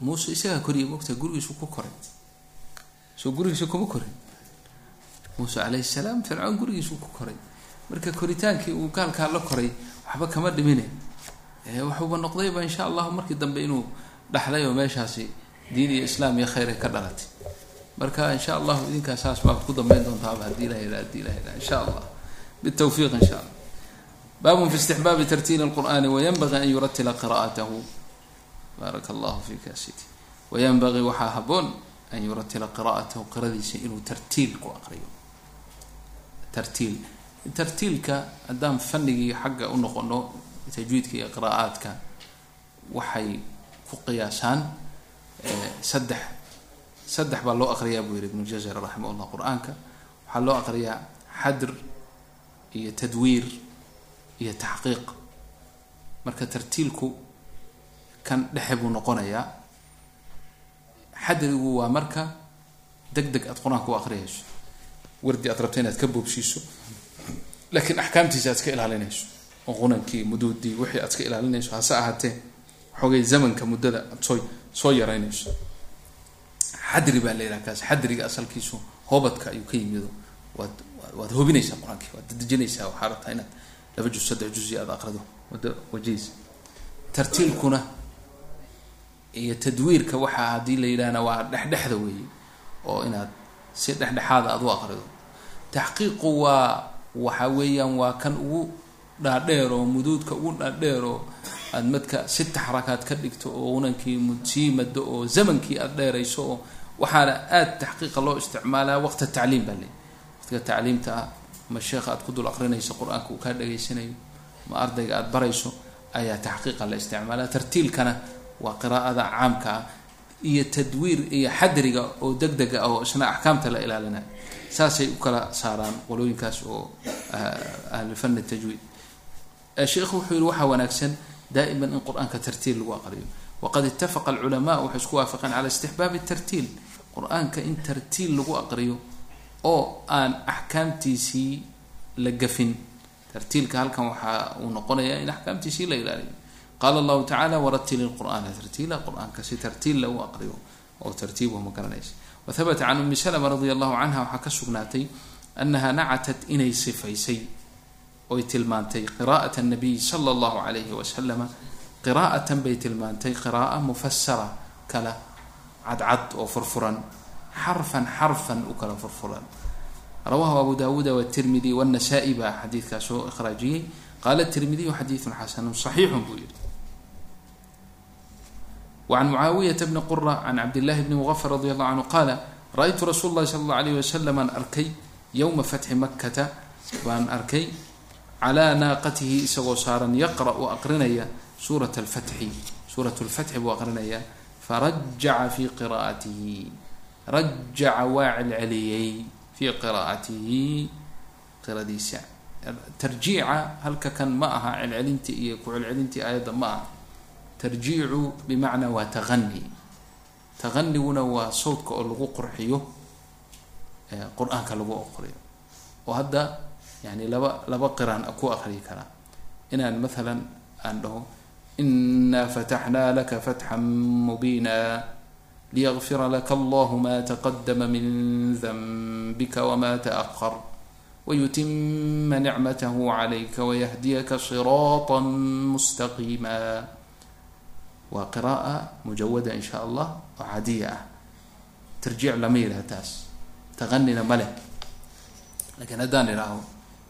Speaker 1: muuse isagaa koriya mogta gurigiisu ku koray. Soo gurigiisa kuma korin muuse calayhi salaam fircawn gurigiisu ku koray. Marka koritaankii uu gaalkaa la koray waxba kama dhimine waxuuba noqdayba insha allahu markii dambe inuu dhaxlay oo meeshaasi diin iyo islaam iyo khayr ay ka dhalatay. Marka insha allahu idinkaa saas baa ku dambeyn doontaaba haddii ilah yidha haddii ilah yidha insha allah. Bitawfiiq insha allah. Baabun fi istixbaabi tartiili lqur'ani wayanbagii an yuratila qira'atahu baaraka allahu fika sidi wayanbagii waxaa haboon an yuratila qira'atahu qiradiisa inuu tartiil ku aqriyo. Tartiil. Tartiilka haddaan fanigii xagga u noqono tajwiidka iyo qiraa'aadka waxay ku qiyaasaan saddex saddex baa loo aqriyaa buu yihi ibnu jazar raximah llah qur'aanka. Waxaa loo aqriyaa xadr iyo tadwiir iyo taxqiiq. Marka tartiilku kan dhexe buu noqonayaa. Xadrigu waa marka deg deg aad qur'aanka u aqriyayso. Wardi aad rabta inaad ka boobsiiso laakiin axkaamtiisa aad iska ilaalinayso qunankii muduudii wixii aad iska ilaalinayso hase ahaatee xoogay zamanka muddada aad soo soo yaraynayso. Xadri baa la kaas xadriga asalkiisu hoobadka ayuu ka yimido waad waad hobinaysaa qur'aankii waad dadejinaysaa waxaa rabtaa inaad laba juz saddex juzi aad aqrido muddo wajihiisa tartiilkuna iyo tadwiirka waxaa haddii la yidhahna waa dhexdhexda weeye oo inaad si dhexdhexaada aad u aqrido. Taxqiiqu waa waxa weeyaan waa kan ugu dhaadheer oo muduudka ugu dhaadheer oo aad madka sita xarakaad ka dhigto oo unankii sii mado oo zamankii aada dheerayso oo waxaana aada taxqiiqa loo isticmaalaa waqta tacliim baa leey waqtiga tacliimta ah ma sheekha aad ku dul aqrinayso qur'aanka uu kaa dhageysanayo ma ardayga aada barayso ayaa taxqiiqa la isticmaalaa. Tartiilkana waa qiraa'ada caamka ah iyo tadwiir iyo xadriga oo deg dega ah oo isna axkaamta la ilaalinayo saasay u kala saaraan qolooyinkaas oo ahlufani tajwiid sheikhu wuxuu yihi waxaa wanaagsan daa'iman in qur'aanka tartiil lagu aqriyo. Waqad itafaqa alculamaa waxay isku waafaqeen cala istixbaabi tartiil qur'aanka in tartiil lagu aqriyo oo aan axkaamtiisii la gafin. Tartiilka halkan waxaa uu noqonayaa in axkaamtiisii la ilaaliyo. Qaala allahu tacala waratili lqur'aana tartiila. Qur'aanka si tartiil lagu aqriyo oo tartiibuhu ma garanaysa wahabata can umi salma radia allahu canha waxaa ka sugnaatay anaha nacatat inay sifaysay oy tilmaantay qiraa'at nabiy sala allahu alayhi wasalama qiraa'atan bay tilmaantay qira'a mufasara kala cadcad oo furfuran xarfan xarfan u kala furfuran. Rawahu abu dawuuda wtirmidi wnasaa-i baa xadiidkaa soo ikhraajiyey qaala tirmidiyu xadiidun xasanu صaxiixun buu yihi wacan mucaawiyata bni qura can cabdillahi bni mugafar radi allahu canhu qaala ra-ytu rasuul llahi sala allahu alayh wasalam aan arkay yowma fatxi makkata. Baan arkay calaa naaqatihi isagoo saaran yaqra-u aqrinaya suurat alfatxi suurat lfatxi buu aqrinaya farajaca fi qiraa'atihi rajaca waa celceliyey fi qiraa'atihi qiradiisa tarjiica halka kan ma aha celcelintii iyo ku celcelintii aayadda ma aha tarjiicu bimacnaa waa taqani taqaniguna waa sawdka oo lagu qurxiyo qur'aanka lagu aqriyo oo hadda yani laba laba qiraan ku aqriyi karaa inaan maalan aan dhaho ina fataxnaa laka fatxan mubiina liyafira laka allahu ma taqadama min danbika wma taahar wayutima nicmatahu calayka wayahdiyaka siraata mustaqiima. Waa qira'a mujawada in sha allah oo cadiya ah. Tarjiic lama yidhaha taas taqanina ma leh. Lakiin haddaan idhaaho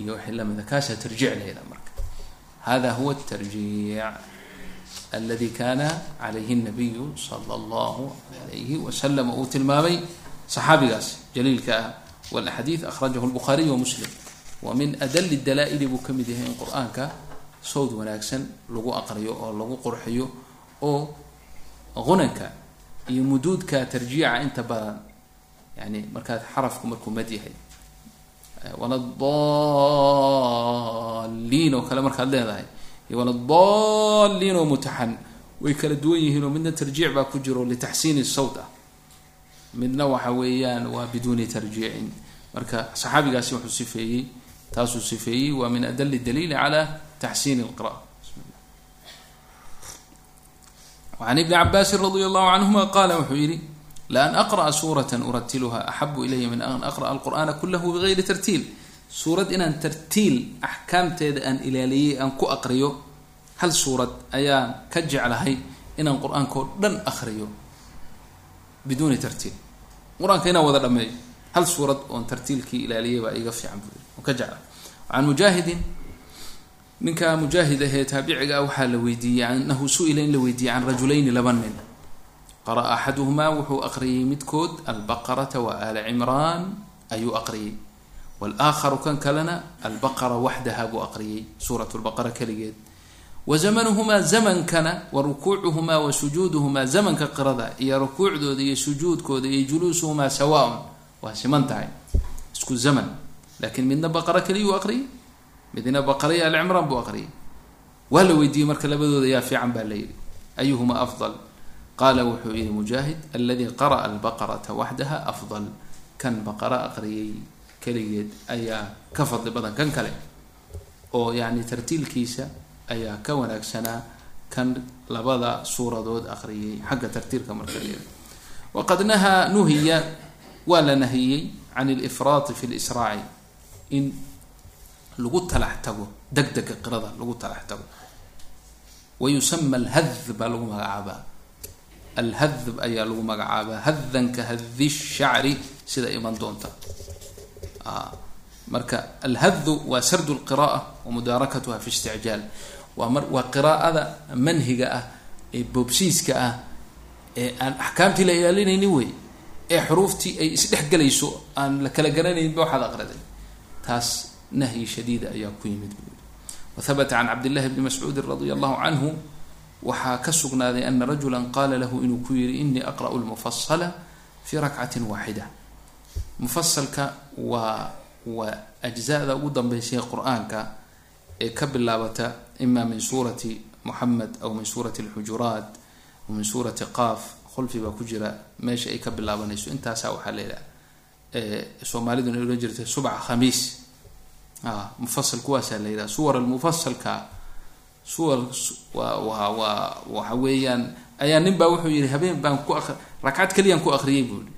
Speaker 1: يوحي لما ذكاسة ترجع لي مرك هذا هو الترجيع الذي كان عليه النبي صلى الله عليه وسلم uu tilmaamay صaxaabigaas jaliilka ah wاlأxadiiث أخrajahu الbخariي ومسلم وmin أdل الdala'ل buu ka mid yahay in qur'aanka sawd wanaagsan lagu aqriyo oo lagu qurxiyo oo qunanka iyo muduudka tarjiica inta badan yani markaad xarafku markuu mad yahay waladaliin oo kale markaad leedahay. Iyo waladaliin oo mutaxan. Way kala duwan yihiin oo midna tarjiic baa ku jiro litaxsiini sawt ah. Midna waxa weeyaan waa biduuni tarjiicin. Marka saxaabigaasi wuxuu sifeeyey taasuu sifeeyey waa min adali daliili cala taxsiini lqira'a an ibni cabaasin radia allahu canhuma qaala wuxuu laan aqra'a suurata uratiluha axabu ilaya min an aqra'a alqur'ana kulahu bigayri tartiil suurad inaan tartiil axkaamteeda aan ilaaliyey aan ku aqriyo hal suurad ayaan ka jeclahay inaan qur'aanka oo dhan aqriyo biduuni tartiil qur'aanka inaan wada dhameeyo hal suurad oon tartiilkii ilaaliyay baa iga fiican buu oo ka jecla can mujaahidin ninka mujaahid ahee taabiciga ah waxaa la weydiiyey anahu su'ila in la weydiiyey can rajulayni laba nin qara'a axaduhumaa wuxuu aqriyey midkood albaqarata wa aala cimraan ayuu aqriyey. Walaakharu kan kalena albaqara waxdaha buu aqriyey suurat lbaqara keligeed. Wa zamanuhumaa zamankana wa rukuucuhumaa wa sujuuduhumaa zamanka qirada iyo rukuucdooda iyo sujuudkooda iyo juluusuhumaa sawaaun. Waa siman tahay isku zaman. Laakiin midna baqara keliyuu aqriyey midna baqara iyo alcimraan buu aqriyay waa la weydiiyey marka labadooda yaa fiican baa la yidhi. Ayuhuma afdal qaala wuxuu yihi mujaahid aladi qara'a albaqarata waxdaha afdal kan baqara aqriyay keligeed ayaa ka fadli badan kan kale oo yani tartiilkiisa ayaa ka wanaagsanaa kan labada suuradood aqriyay xagga tartiilka marka yidhi waqad nahaa nuhiya waa la nahiyey can alifraati fi lisraaci in lagu talax tago degdega qirada lagu talax tago wa yusama baa lagu magacaabaa alhadb ayaa lagu magacaabaa hadan ka hadi shacri sida iman doonta marka alhadu waa sardu lqira'a wa mudaarakatuha fi isticjaal waa qiraa'ada manhiga ah ee boobsiiska ah ee aan axkaamtii la ilaalinaynin wey ee xuruuftii ay isdhexgelayso aan la kala garanayninba waxaad aqriday taas nahyi shadiida ayaa ku yimid yihi wahabata can cabdillahi bni mascuudin radia allahu canhu waxaa ka sugnaaday ana rajula qaala lahu inuu ku yihi inii aqra'u lmufasala fi rakcatin waaxida. Mufasalka waa waa ajzada ugu dambeysay qur'aanka ee ka bilaabata ima min suurati muxamed aw min suurati alxujuraat aw min suurati qaaf khulfi baa ku jira meesha ay ka bilaabanayso. Intaasaa waxaa leedaha soomaaliduna ohan jirta subca khamiis. Mufasal kuwaasaa la yidhaha suwar almufasalka suwar waa waa waa waxa weeyaan ayaa nin baa wuxuu yihi habeen baan ku rakcad keliyaan ku akriyay buu yihi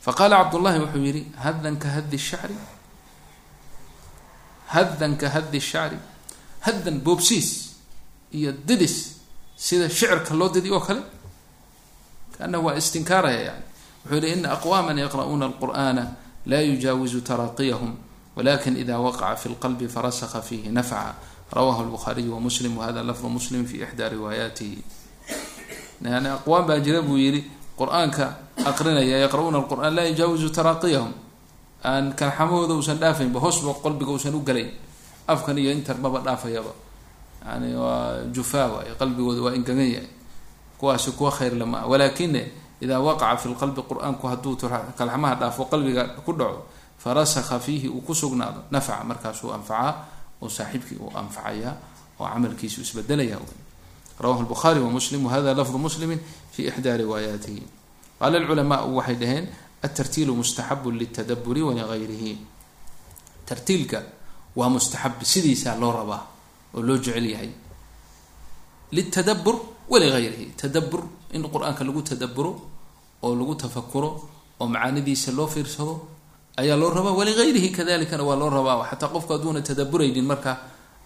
Speaker 1: faqaala cabdullahi wuxuu yihi hadan ka hadi shacri hadan ka hadi shacri hadan boobsiis iyo didis sida shicirka loo didi oo kale kaana waa istinkaaraya yani. Wuxuu yihi ina aqwaama yaqra'uuna alqur'ana la yujaawizu taraaqiyahum wlakin ida waqaca fi lqalbi farasqa fihi nafca rawahu lbuhaariyu wamuslim wahada lafdu muslim fi ixdaa riwaayaatihi yani aqwaam baa jira buu yihi qur'aanka aqrinaya yaqra'uuna alqur'an laa yujaawizu taraaqiyahum aan kalxamahooda uusan dhaafaynba hoosba qalbiga uusan u galayn afkan iyo intar maba dhaafayaba yani waa jufaa waay qalbigooda waa ingagan yahay kuwaasi kuwa khayr lama walakine ida waqaca fi lqalbi qur'aanku hadduu kalxamaha dhaafo qalbiga ku dhaco farasakha fiihi uu ku sugnaado nafca markaasuu anfacaa oo saaxiibkii uu anfacaya oo camalkiisu isbedelaya. Rawahu lbukhaari wa muslim wahada lafdu muslimi fi ixdaa riwaayaatihi qaala lculamaau waxay dhaheen atartiilu mustaxabu litadaburi waligayrihi tartiilka waa mustaxab sidiisaa loo rabaa oo loo jecel yahay. Litadabur waligayrihi tadabur in qur'aanka lagu tadaburo oo lagu tafakuro oo macaanidiisa loo fiirsado ayaa loo rabaa waligayrihi kadalikana waa loo rabaa xataa qofku hadduuna tadaburaynin marka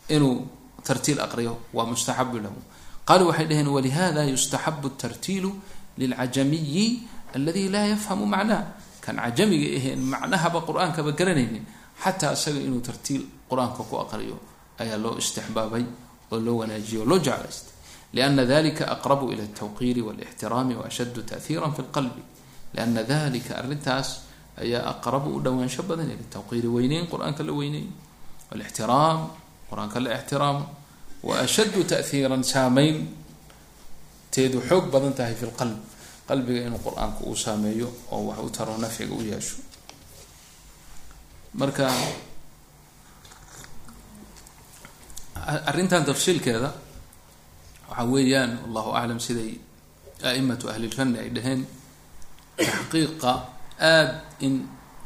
Speaker 1: inuu tartiil aqriyo waa mustaxabu lahu. Qaaluu waxay dhaheen walihada yustaxabu tartiilu lilcajamiyi aladi laa yafhamu macnaha kan cajamiga aheen macnahaba qur'aankaba garanaynin xataa isaga inuu tartiil qur'aanka ku aqriyo ayaa loo istixbaabay oo loo wanaajiyo loo jeclaystay. Liana dalika aqrabu ila altawqiiri walixtiraami waashaddu tahiira fi lqalbi liana dalika arrintaas ayaa aqrabu u dhawaansho badan ila tawqiiri weyneyn qur'aanka la weyneyn. Walixtiraam qur'aanka la ixtiraamo wa ashaddu ta'hiiran saameyn teedu xoog badan tahay fi lqalb qalbiga inuu qur'aanku uu saameeyo oo wax u taro nafciga u yeesho. Marka arrintan tafsiilkeeda waxa weeyaan allahu aclam siday a'imatu ahlilfanni ay dhaheen taxqiiqa aada in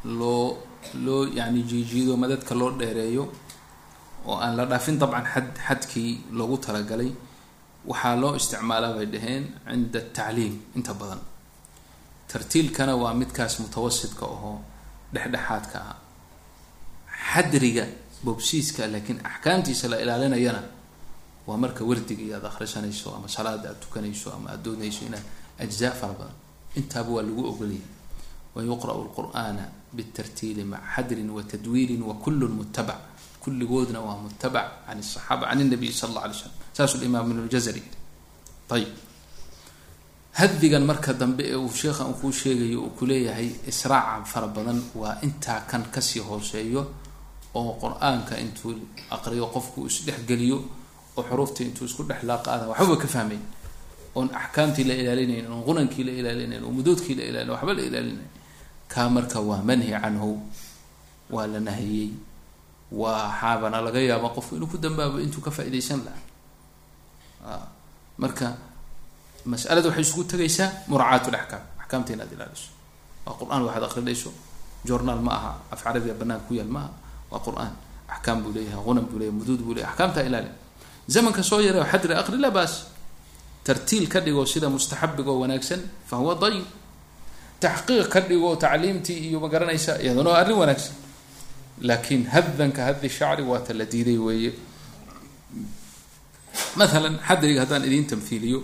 Speaker 1: loo loo yani jiijiido madadka loo dheereeyo oo aan la dhaafin dabcan xad xadkii loogu talagalay waxaa loo isticmaalaa bay dhaheen cinda atacliim inta badan. Tartiilkana waa midkaas mutawasidka ahoo dhexdhexaadka ah. Xadriga bobsiiska laakiin axkaamtiisa la ilaalinayana waa marka wardiga iyo aada akhrisanayso ama salaada aada tukanayso ama aada doonayso inaad ajzaa fara badan. Intaaba waa lagu ogoliyay wa yuqra'u lqur'aana bitartiili maca xadrin wa tadwiirin wa kullun mutabac kulligoodna waa mutabac can asaxaaba can nabiy sala alla alay slam saasuu limaam ibn ljazari ayib hadigan marka dambe ee uu sheekha uu kuu sheegayo uu kuleeyahay israaca fara badan waa intaa kan ka sii hooseeyo oo qur'aanka intuu aqriyo qofku isdhexgeliyo oo xuruufta intuu isku dhex laaqaada waxbaba ka fahmayn oon axkaamtii la ilaalinayn oon qunankii la ilaalinayn oo muduudkii la ilaalin waxba la ilaalinayn kaa marka waa manhi canhu waa la nahiyey. Waxaabana laga yaaba qofku inuu ku dambaabo intuu ka faa-idaysan lahaa. Marka masalada waxay isugu tegaysaa muraacaat laxkaam axkaamta inaad ilaaliso. Waa qur'aan waxaad aqrinayso journaal ma aha. Af carabiga banaanka ku yaal ma aha. Waa qur'aan. Axkaam buu leeyahay qunan buu leeyahay muduud buu leyahy axkaamtaa ilaali zamanka soo yaray xadri aqri la tartiil ka dhigo sida mustaxabiga oo wanaagsan fa huwa dayib taxqiiq ka dhigo tacliimtii iyo ma garanaysa waa arrin wanaagsan laakiin hadanka hadi shacri waa ta la diiday weeye maalan xadriga haddaan idin tamhiiliyo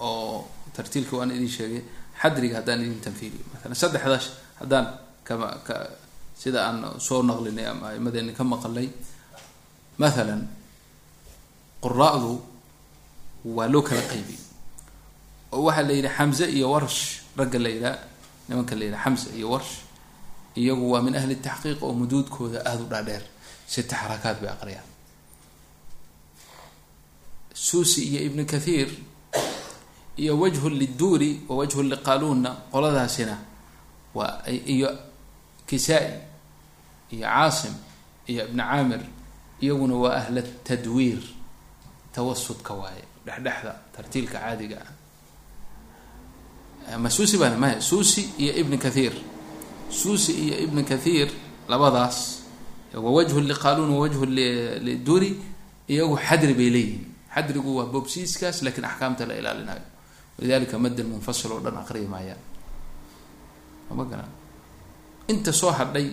Speaker 1: oo tartiilka waan idin sheegay xadriga haddaan idin tamhiiliyo maalan saddexdaas haddaan kama ka sida aan soo naqlinay ama aimadeeni ka maqalay maalan quraa'du waa loo kala qaybiyey oo waxaa la yidhi xamze iyo warsh ragga la yidhaha nimanka la yidhaha xamza iyo warsh iyagu waa min ahli taxqiiq oo muduudkooda aada u dhaadheer. Sita xarakaad bay aqriyaan. Suusi iyo ibnu kathiir iyo wajhu liduuri wa wajhu liqaaluunna qoladaasina waa iyo kisaa-i iyo caasim iyo ibni caamir iyaguna waa ahla tadwiir. Tawasudka waaye dhexdhexda tartiilka caadiga ah ma suusi baan maya suusi iyo ibn kathiir suusi iyo ibn kathiir labadaas wa wajhu liqaaluun wa wajhu liduri iyagu xadri bay leeyihiin. Xadrigu waa bobsiiskaas laakiin axkaamta la ilaalinayo. Walidalika madan munfasil oo dhan aqriya maayaan ama garan inta soo hadhay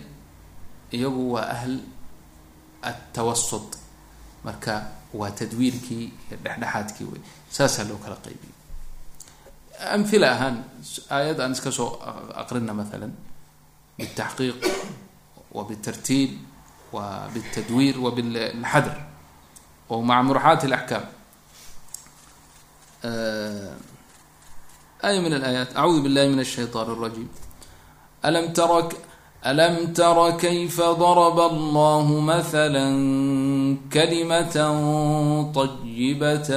Speaker 1: iyagu waa ahl atawasud marka waa tadwiirkii iyo dhexdhexaadkii wey saasaa loo kala qaybiyey amhila ahaan aayad aan iska soo aqrina maala bitaxqiiq wa bitartiil wa bitadwiir wa bilxadr o maca muraxaati alaxkaam aya min alayaat acuudu billahi min ashayطan الrajim alam tara ألم تر كيف ضرب الله مثلا كلمة طيبة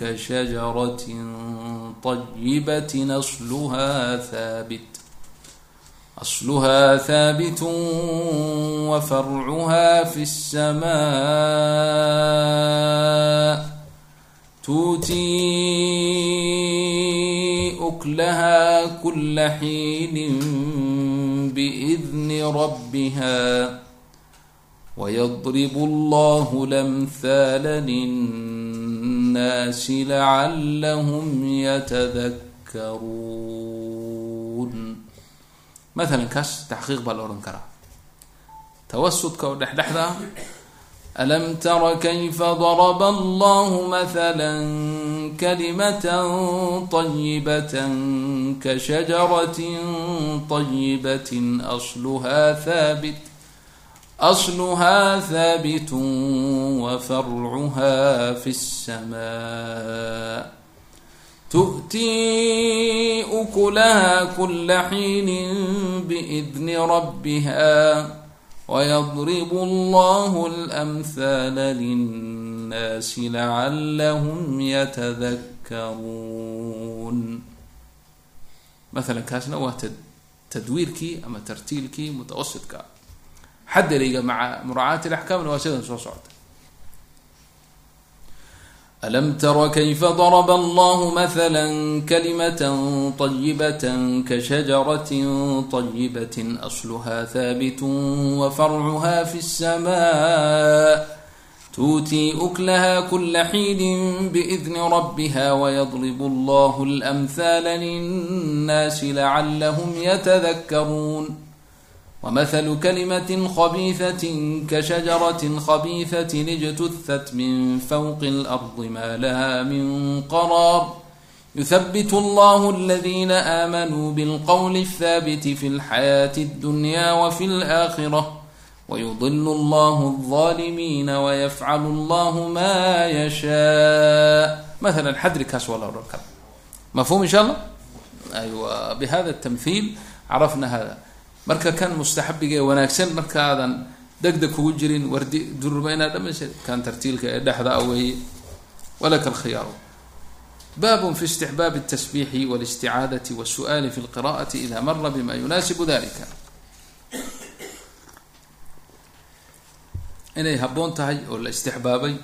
Speaker 1: كشجرة الطيبة نصلها ثابت أصلها ثابت وفرعها في السماء تؤتي أكلها كل حين بإذن ربها ويضرب الله الأمثال للناس الناس لعلهم يتذكرون مثلا kaas تxقيiq baa la ohan karaa ألم تر كيف ضرب الله مثلا كلمة طيبة كشجرة طيبة أصلها ثابت أصلها ثابت وفرعها في السماء تؤتي أكلها كل حين بإذن ربها ويضرب الله الأمثال للناس لعلهم يتذكرون مثلا kaasna waa tadwiirkii ama tartiilkii mutawasidka xadariga maca muraacaati laxkaamna waa sidan soo socota alam tara kayfa daraba allahu mathalan kalimatan طayibatan kashajaratin طayibatin asluha haabitun wa farcuha fi الsama tuutii uklaha kula xiinin biidni rabbiha wayadlib allahu اlamhaala linnaasi lacalahum yatadakaruun ومثل كلمة خبيثة كشجرة خبيثة اجتثت من فوق الأرض ما لها من قرار يثبت الله الذين آمنوا بالقول الثابت في الحياة الدنيا وفي الآخرة ويضل الله الظالمين ويفعل الله ما يشاء مثلا حدركاس ولا ركب مفهوم إن شاء الله؟ أيوة بهذا التمثيل عرفنا هذا marka kan mustaxabiga ee wanaagsan markaadan degdeg kugu jirin wardi durba inaad dhamaysa kan tartiilka ee dhexda a weeye walaka alkhiyaaru babun fi istixbaabi الtasbiixi wاlisticaadati wالsu'ali fi اlqira'ati ida mara bima yunaasibu dalika inay habboon tahay oo la istixbaabay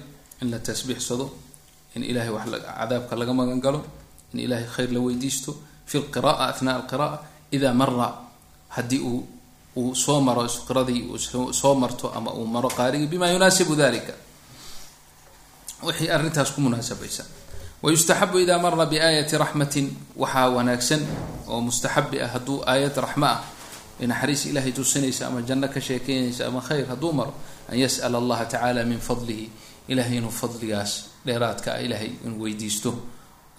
Speaker 1: in la tasbiixsado in ilahay wax cadaabka laga magan galo in ilahay khayr la weydiisto fi lqira'a athnaa alqira'a ida mara haddii uu uu soo maro qiradii uu soo marto ama uu maro qaarigii bima yunaasibu dalika wixii arrintaas ku munaasabaysa wayustaxabu ida mara biaayati raxmatin waxaa wanaagsan oo mustaxabi ah hadduu aayad raxma ah ee naxariis ilahay tusinaysa ama janno ka sheekeynaysa ama khayr hadduu maro an yas'ala allaha tacaala min fadlihi ilahay inuu fadligaas dheeraadka ah ilahay inuu weydiisto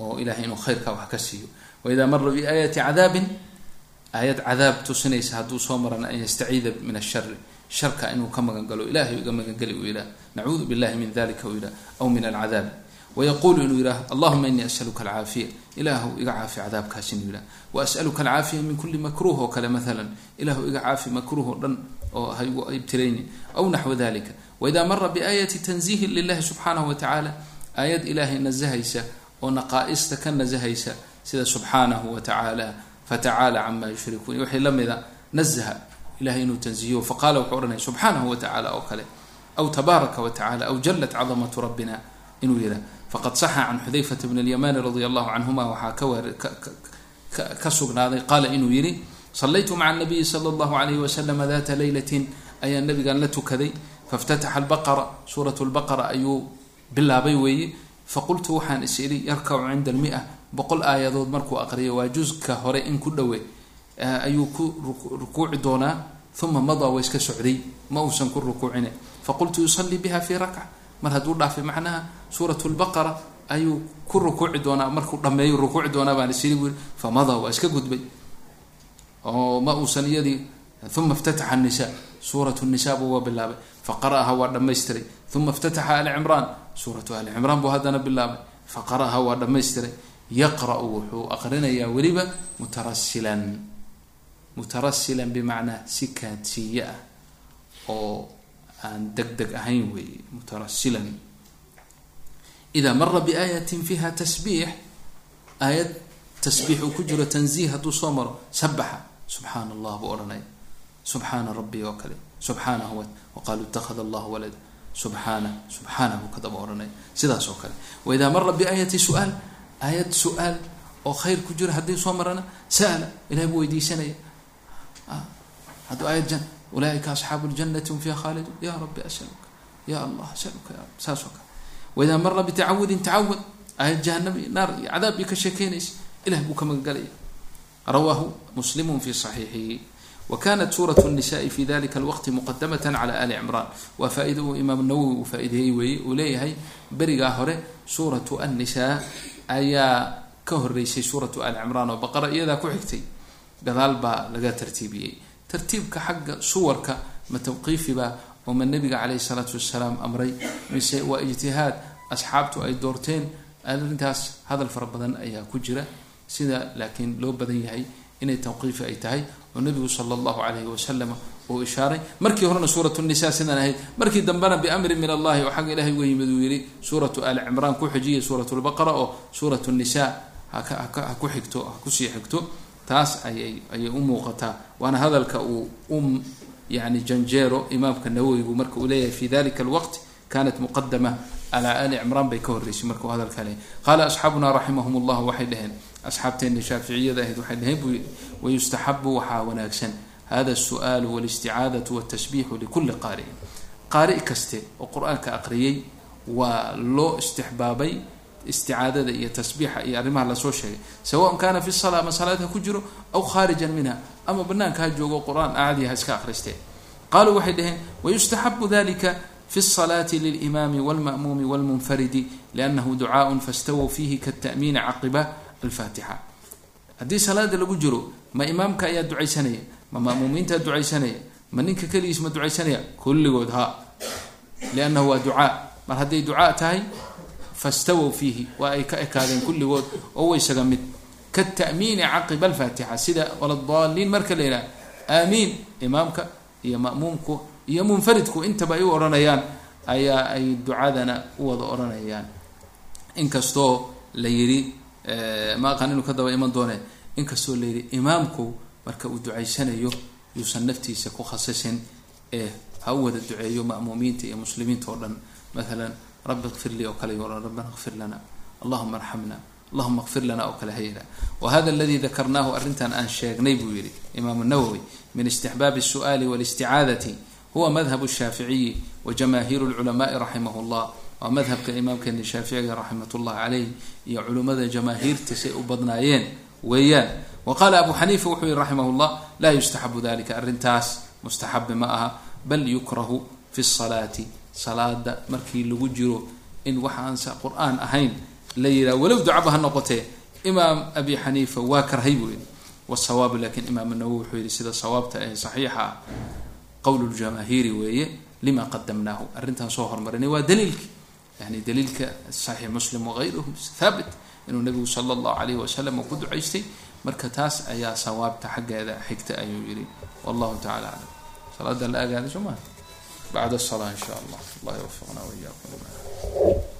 Speaker 1: oo ilahay inuu khayrka wax ka siiyo. Waida mara biaayati cadaabin aayad cadaab tusinaysa hadduu soo marana an yastaciida min ashari sharka inuu ka magan galo ilahay iga magangeli uu yidhah nacuudu billahi min dalika uu yidhah aw min alcadaab. Wayaqulu inuu yidhah allahuma inii as'aluka alcaafiya. Ilaahu iga caafi cadaabkaas inuu yidhah waas'aluka alcaafiya min kuli makruh oo kale maalan ilahu iga caafi makruh oo dhan oo ha igu ibtirayni aw naxwa dalika waida mara biaayati tanziihin lilahi subxaanahu wa tacaala aayad ilaahay nasahaysa oo naqaa'ista ka nasahaysa sida subxaanahu wa tacaala fatacaala cama yushrikuun waxay la mida nazaha ilahay inuu tanzihiyo faqaala wuxuu odhanaya subxaanahu wa tacala oo kale aw tabaaraka wa tacala aw jalat cadamatu rabbina inuu yidhah faqad saxa can xudayfata bn اlyamani radia allahu canhuma waxaa ka sugnaaday qaala inuu yihi salaytu maca nabiyi sala allahu alayhi waslama data leylatin ayaa nabigan la tukaday faاftataxa albaqara suurat lbaqara ayuu bilaabay weeye faqultu waxaan is idhi yarkacu cinda almia boqol aayadood markuu aqriyo waa juska hore in ku dhowe. Ayuu ku rukuuci doonaa uma madaa waa iska socday ma uusan ku rukuucine. Faqultu yusalii biha fi rakca mar hadduu dhaafay macnaha suurat lbaqara ayuu ku rukuuci doonaa markuu dhameeyo rukuuci doonaa baan isiri bu famadaa waa iska gudbay. Oo ma uusan iyadii uma iftataxa nisa suurat nisa buu waa bilaabay. Faqara'aha waa dhamaystiray uma iftataxa ali cimraan suuratu ali cimraan buu haddana bilaabay. Faqara'aha waa dhamaystiray yaqra-u wuxuu aqrinayaa weliba mutarasilan mutarasilan bimacnaa si kaadsiiye ah oo aan deg deg ahayn weeye mutarasilan. Ida mara biaayatin fiiha tasbiix aayad tasbiix uu ku jiro tanziih hadduu soo maro sabaxa subxaana allah buu odhanaya subxaana rabbi oo kale. Subxaanahu waqaaluu ittakhada allahu walada. Subxaana subxaanahu kadaba odhanaya sidaas oo kale. Waida mara biaayati su'aal aayad su-aal oo khayr ku jiro haddii soo marana sa'ala ilahay buu weydiisanaya hadduu aayad jan ulaaika asxaabu ljanati hum fiiha khaalidun ya rabbi asaluka ya allah asaluka ya rabbi saas oo kale waidaa mara bitacawudin tacawud aayad jahanam iyo naar iyo cadaab bay ka sheekeynaysa ilah buu ka magangalaya rawaahu muslimu fi saxiixihi wa kanat suurat الnisaءi fi dalika alwaqti muqadamat cala ali cimraan waa faa-ida uu imaam nawowi uu faa-ideeyey weeye uu leeyahay berigaa hore suuratu annisaa ayaa ka horeysay suuratu ali cimraan oo baqara iyadaa ku xigtay. Gadaal baa laga tartiibiyey. Tartiibka xagga suwarka ma tawqiifiba oo ma nabiga caleyhi salaatu wasalaam amray mise waa ijtihaad asxaabtu ay doorteen arrintaas hadal fara badan ayaa ku jira. Sida laakiin loo badan yahay inay tawqiifi ay tahay oo nabigu sala allahu calayhi wasalam uu ishaaray. Markii horena suurat nisa sidaan ahayd markii dambena biamrin min allahi oo xagga ilahay uga yimid uu yihi suuratu ali cimraan ku xijiyay suurat lbaqara oo suurat nisa haka haka ha ku xigto ha xigto taas ayay ayay u muuqataa. Waana hadalka uu u yani janjeero imaamka nawowigu marka uu leeyahay fi dalika alwaqt kanat muqadama alaa ali cimraan bay ka horreysay markuu hadalka leeyahy qaala asxaabuna raximahum llah waxay dhaheen asxaabteena shaaficiyada ahayd waxay dhaheen yii wayustaxabu waxaa wanaagsan hada الsu'aalu wاlisticaadaةu wالtasbixu likuli qaari'in qaari kaste oo qur-aanka aqriyay waa loo istixbaabay isticaadada iyo tasbiixa iyo arrimaha lasoo sheegay sawaءn kana fi salaa ama salaad ha ku jiro aw khaarija minha ama banaanka ha joogo qur-aan aacadii ha iska akhristee qaluu waxay dhaheen wayustaxabu dalika fi الصلاة للإmam والmأmuم والmنfrd لأnah ducاء faاstawوا fihi kaالتأmiin caqiba الfatixa haddii salaada lagu jiro ma imaamka ayaa ducaysanaya ma ma'muumiintaa ducaysanaya. Ma ninka keligiis ma ducaysanaya? Kulligood ha. Liannahu waa ducaa. Mar hadday ducaa tahay fastawow fiihi. Waa ay ka ekaadeen kulligood oo waysaga mid kata'miini caqiba alfaatixa. Sida waladaliin marka la yidhaha aamiin. Imaamka iyo ma'muumku iyo munfaridku intaba ay u odhanayaan ayaa ay ducadana u wada odhanayaan. Inkastoo la yidhi ma aqaan inuu ka daba iman doone inkastoo la yidhi imaamku marka uu ducaysanayo yuusan naftiisa ku khasasin ee ha u wada duceeyo ma'muumiinta iyo muslimiinta oo dhan maalan rabbi kfir lii oo kale yohan rabbana kfir lana allahuma arxamna allahuma kfir lana oo kale ha yidhaha wa hada aladi dakarnaahu arrintan aan sheegnay buu yihi imaamu nawowi min istixbaabi الsu'ali wاlisticaadati huwa madhab الshaaficiyi wa jamaahiiru اlculamaءi raximah اllah waa madhabka imaamkeeni shaaficiga raxmat ullahi caleyh iyo culimmada jamaahiirta say u badnaayeen weeyaan wa qaala abu xaniifa wuxuu yihi raximah llah laa yustaxabu dalika arrintaas mustaxabi ma aha bal yukrahu fi salaati salaada markii lagu jiro in waxaansa qur'aan ahayn la yidhaha walow ducaba ha noqotee imaam abi xaniifa waa karhay buu yihi wasawaabu laakiin imaam nawowi wuxuu yihi sida sawaabta ee saxiixa ah qowl ljamaahiiri weeye lima qadamnaahu arrintaan soo hormarinay waa daliilki yani daliilka saxiix muslim wagayruhu thaabit inuu nabigu sala allahu alayh wasalam uu ku ducaystay marka taas ayaa sawaabta xaggeeda xigta ayuu yidhi. Wallahu tacala aclam salaada la agaadisho maaha bacd asala in sha allah. Allah ywafiqna wiyaakum